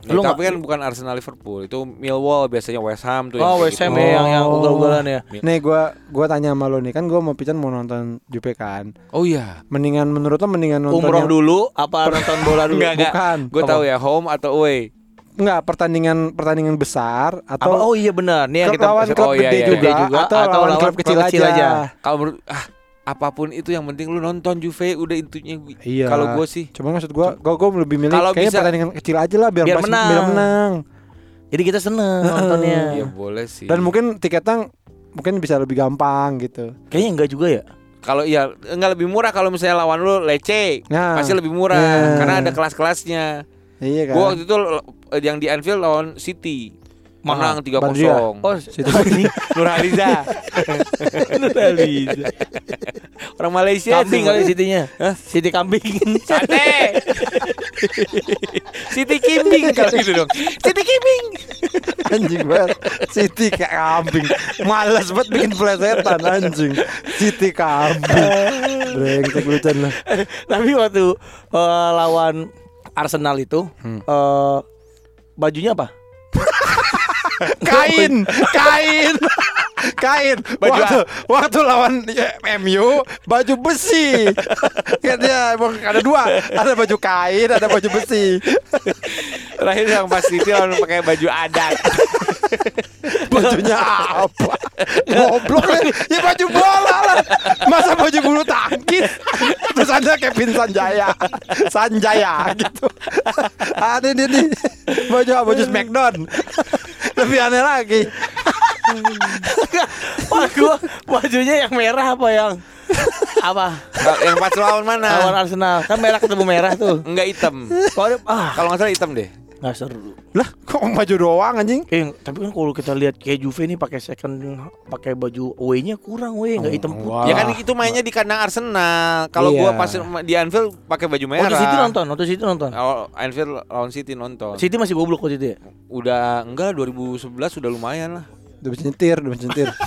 Ya, Lu tapi kan bukan Arsenal Liverpool, itu Millwall biasanya West Ham tuh. Oh, West Ham gitu. ya yang yang Oh. ugal-ugalan ya. Nih gua gua tanya sama lo nih kan gua mau pican mau nonton Jupe kan. Oh iya. Mendingan menurut lo mendingan nonton Umroh yang- dulu apa nonton bola dulu? Enggak, enggak. Bukan. Gue tahu ya home atau away. Enggak, pertandingan pertandingan besar Apa? atau Oh iya benar. Nih yang kita lawan klub Oh, iya, gede iya, juga, iya. juga, atau, atau lawan lawan klub kecil, kecil aja. aja. Kalau menurut ah apa pun itu yang penting lu nonton Juve udah intinya. Iya. Kalau gue sih Cuma maksud gua, gua, gua lebih milih Kalau kayaknya bisa- pertandingan kecil aja lah biar, Biar pas- menang. biar menang. Jadi kita seneng nontonnya. ya boleh sih. Dan mungkin tiketnya mungkin bisa lebih gampang gitu. Kayaknya enggak juga ya. kalau iya enggak lebih murah kalau misalnya lawan lu Lecce. Nah. Pasti lebih murah Nah. karena ada kelas-kelasnya. Iya kan. Gua waktu itu eh, yang di Anfield lawan City. Menang 3-0. Badria. Oh, Situ. Nur Haliza. Orang Malaysia kambing kali Sitinya. Siti kambing. Sate. Siti Kimbing kalau gitu dong. Siti Kimbing. anjing banget. Siti kayak kambing. Males banget bikin plesetan anjing. Siti kambing. Brengsek lucu lah. Tapi waktu eh, lawan Arsenal itu Hmm. eh, bajunya apa? Kain, kain. Kain. Baju waktu, waktu lawan ya, MU baju besi. Emang ada dua, ada baju kain, ada baju besi. Terakhir yang pas City lawan pakai baju adat. Bajunya apa? Goblok ya. ya baju bola lah. Masa baju bulu tangkis? Terus ada Kevin Sanjaya. Sanjaya gitu. Ada dia nih. Baju apa? Baju Smackdown. Lebih aneh lagi. Wah, gua bajunya yang merah apa yang apa? yang pas lawan mana? Lawan Arsenal. Kan merah ketemu merah tuh. Enggak hitam. Kalau ah Kalau nggak salah hitam deh. Nggak seru. Lah, kok baju doang anjing? Eh, tapi kan kalau kita lihat kayak Juve nih pakai second pakai baju away-nya kurang we, nggak hitam putih. wah. Ya kan itu mainnya di kandang Arsenal. Kalau gua Iya. pas di Anfield pakai baju merah. Waktu City nonton, waktu City nonton. Oh, Anfield lawan City nonton. City masih goblok waktu itu ya. Udah enggak 2011 sudah lumayan lah. Udah bisa nyetir, udah bisa nyetir.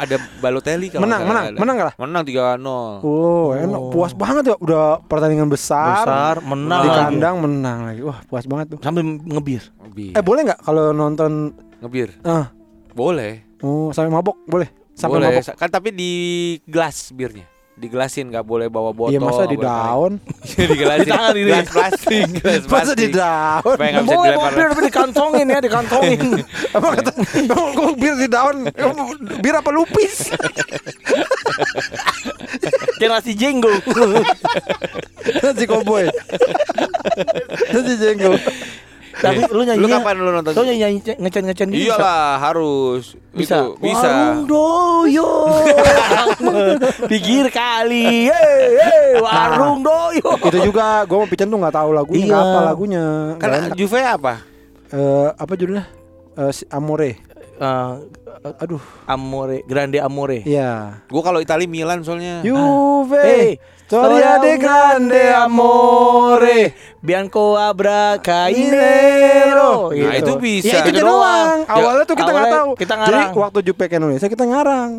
Ada Balotelli kalau Menang, menang, salah. menang nggak lah? Menang 3-0. Oh, enak. Puas banget ya. Udah pertandingan besar. Besar, menang Di lagi. kandang menang lagi. Wah, puas banget tuh. Sambil ngebir. Ngebir. Eh, boleh nggak kalau nonton Ngebir. ah, Boleh. oh, sampai mabok? Boleh. Sampai boleh. mabok. Kan tapi di gelas birnya. Digelasin nggak boleh bawa botol. Iya, masa di boleh daun? digelasin. Di tangan ini. Gelas plastik. Gelas Masa di daun? Supaya nggak bisa Boleh dilempar. mobil tapi dikantongin ya, dikantongin. Emang kata, emang bir di daun? Bir apa lupis? Kayak nasi jenggo. Nasi koboi. Nasi jenggo. Tapi lu nyanyi. Lu kapan lu nonton? Lu nyanyi ngecen ngecen gitu. Iyalah harus. Bisa. Itu, bisa. Warung doyo. Pikir kali. Hey, hey, warung doyo. Itu juga gue mau pican tuh nggak tahu lagunya, Iya. nggak apa lagunya. Kan. Juve apa? Eh, apa judulnya? Eh, si Amore. Eh, Aduh, Amore, Grande Amore. iya. Gua kalau Itali Milan soalnya. Juve. Eh, Storia de grande amore. Bianco abra cainero. Nah, itu bisa. Ya, itu doang. doang. Awalnya tuh kita nggak tahu. kita Jadi ngarang. waktu Jupe ke Indonesia kita ngarang.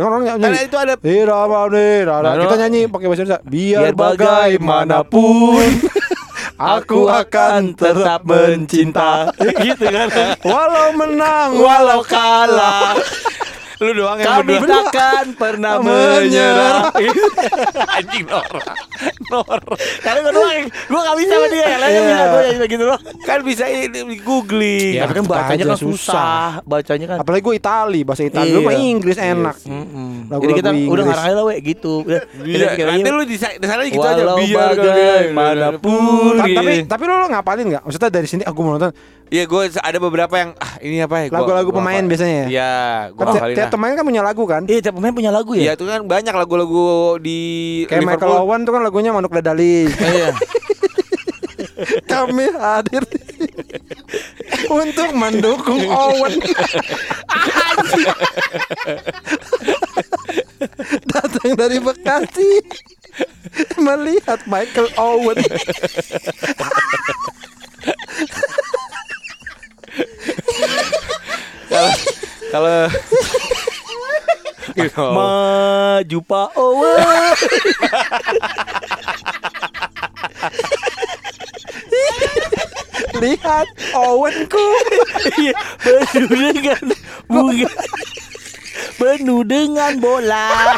Orang nyanyi. Karena itu ada Irama nih. Nah, kita nyanyi pakai bahasa Indonesia. Biar, Biar bagaimanapun aku akan tetap mencinta. gitu kan. Walau menang, Walau kalah, lu doang yang kami berdua. takkan pernah Menyerah. anjing Nora. Nora. Karena gue doang, gue gak bisa sama dia. Yang lainnya Iya. bisa, gue nyanyi begitu loh. Kan bisa ini di googling. Ya, tapi kan tetep bacanya kan susah. Bacanya kan. Apalagi gue Itali, bahasa Itali. Lu Iya. mah Inggris enak. Jadi kita udah Inggris. ngarang aja lah we gitu. Iya, nanti lu di, sa- di sana gitu aja Walau biar bagaimanapun. Ta- gitu. tapi tapi lu ngapalin nggak? Maksudnya dari sini aku mau nonton Iya, gue ada beberapa yang ah ini apa ya? lagu-lagu pemain biasanya ya. Iya, gua Kan tiap, hafalin tiap pemain kan punya lagu kan? Iya, tiap pemain punya lagu Iya, ya. itu kan banyak lagu-lagu di Kayak Michael Liverpool. Owen tuh kan lagunya Manuk Dadali. Iya. Kami hadir untuk mendukung Owen. Datang dari Bekasi melihat Michael Owen. Kalau kalau Gitu. Maju Pak Owen. Lihat Owenku Iya, penuh dengan bunga penuh dengan bola.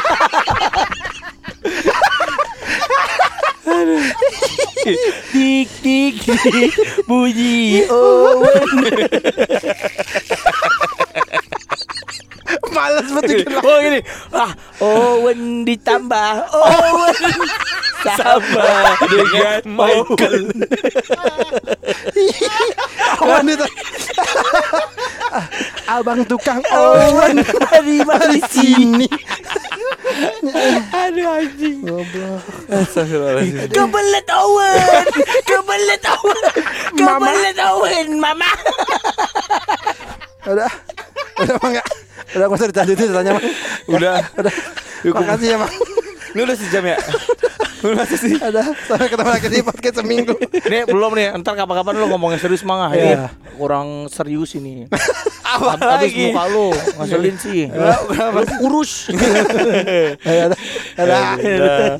Tik tik tik bunyi Owen. Males banget bikin lagu. Oh gini, ah Owen ditambah Owen sama dengan Michael. Owen itu Abang tukang Owen Mari mari sini. Aduh anjing. Goblok Astagfirullahaladzim. Kebelet Owen, kebelet Owen, kebelet Owen, Mama. Udah Udah Mang ya Udah gak usah dilanjutin ceritanya Mang Udah. Udah Makasih ya Mang Ini udah sejam ya? Udah sih? Udah Sampai ketemu lagi di podcast seminggu Nih belum nih, ntar kapan-kapan lu ngomongnya serius mah Iya. ini kurang serius ini. Apa Habis lagi? muka lu ngaselin sih. Lu kurus. Ya Udah Udah.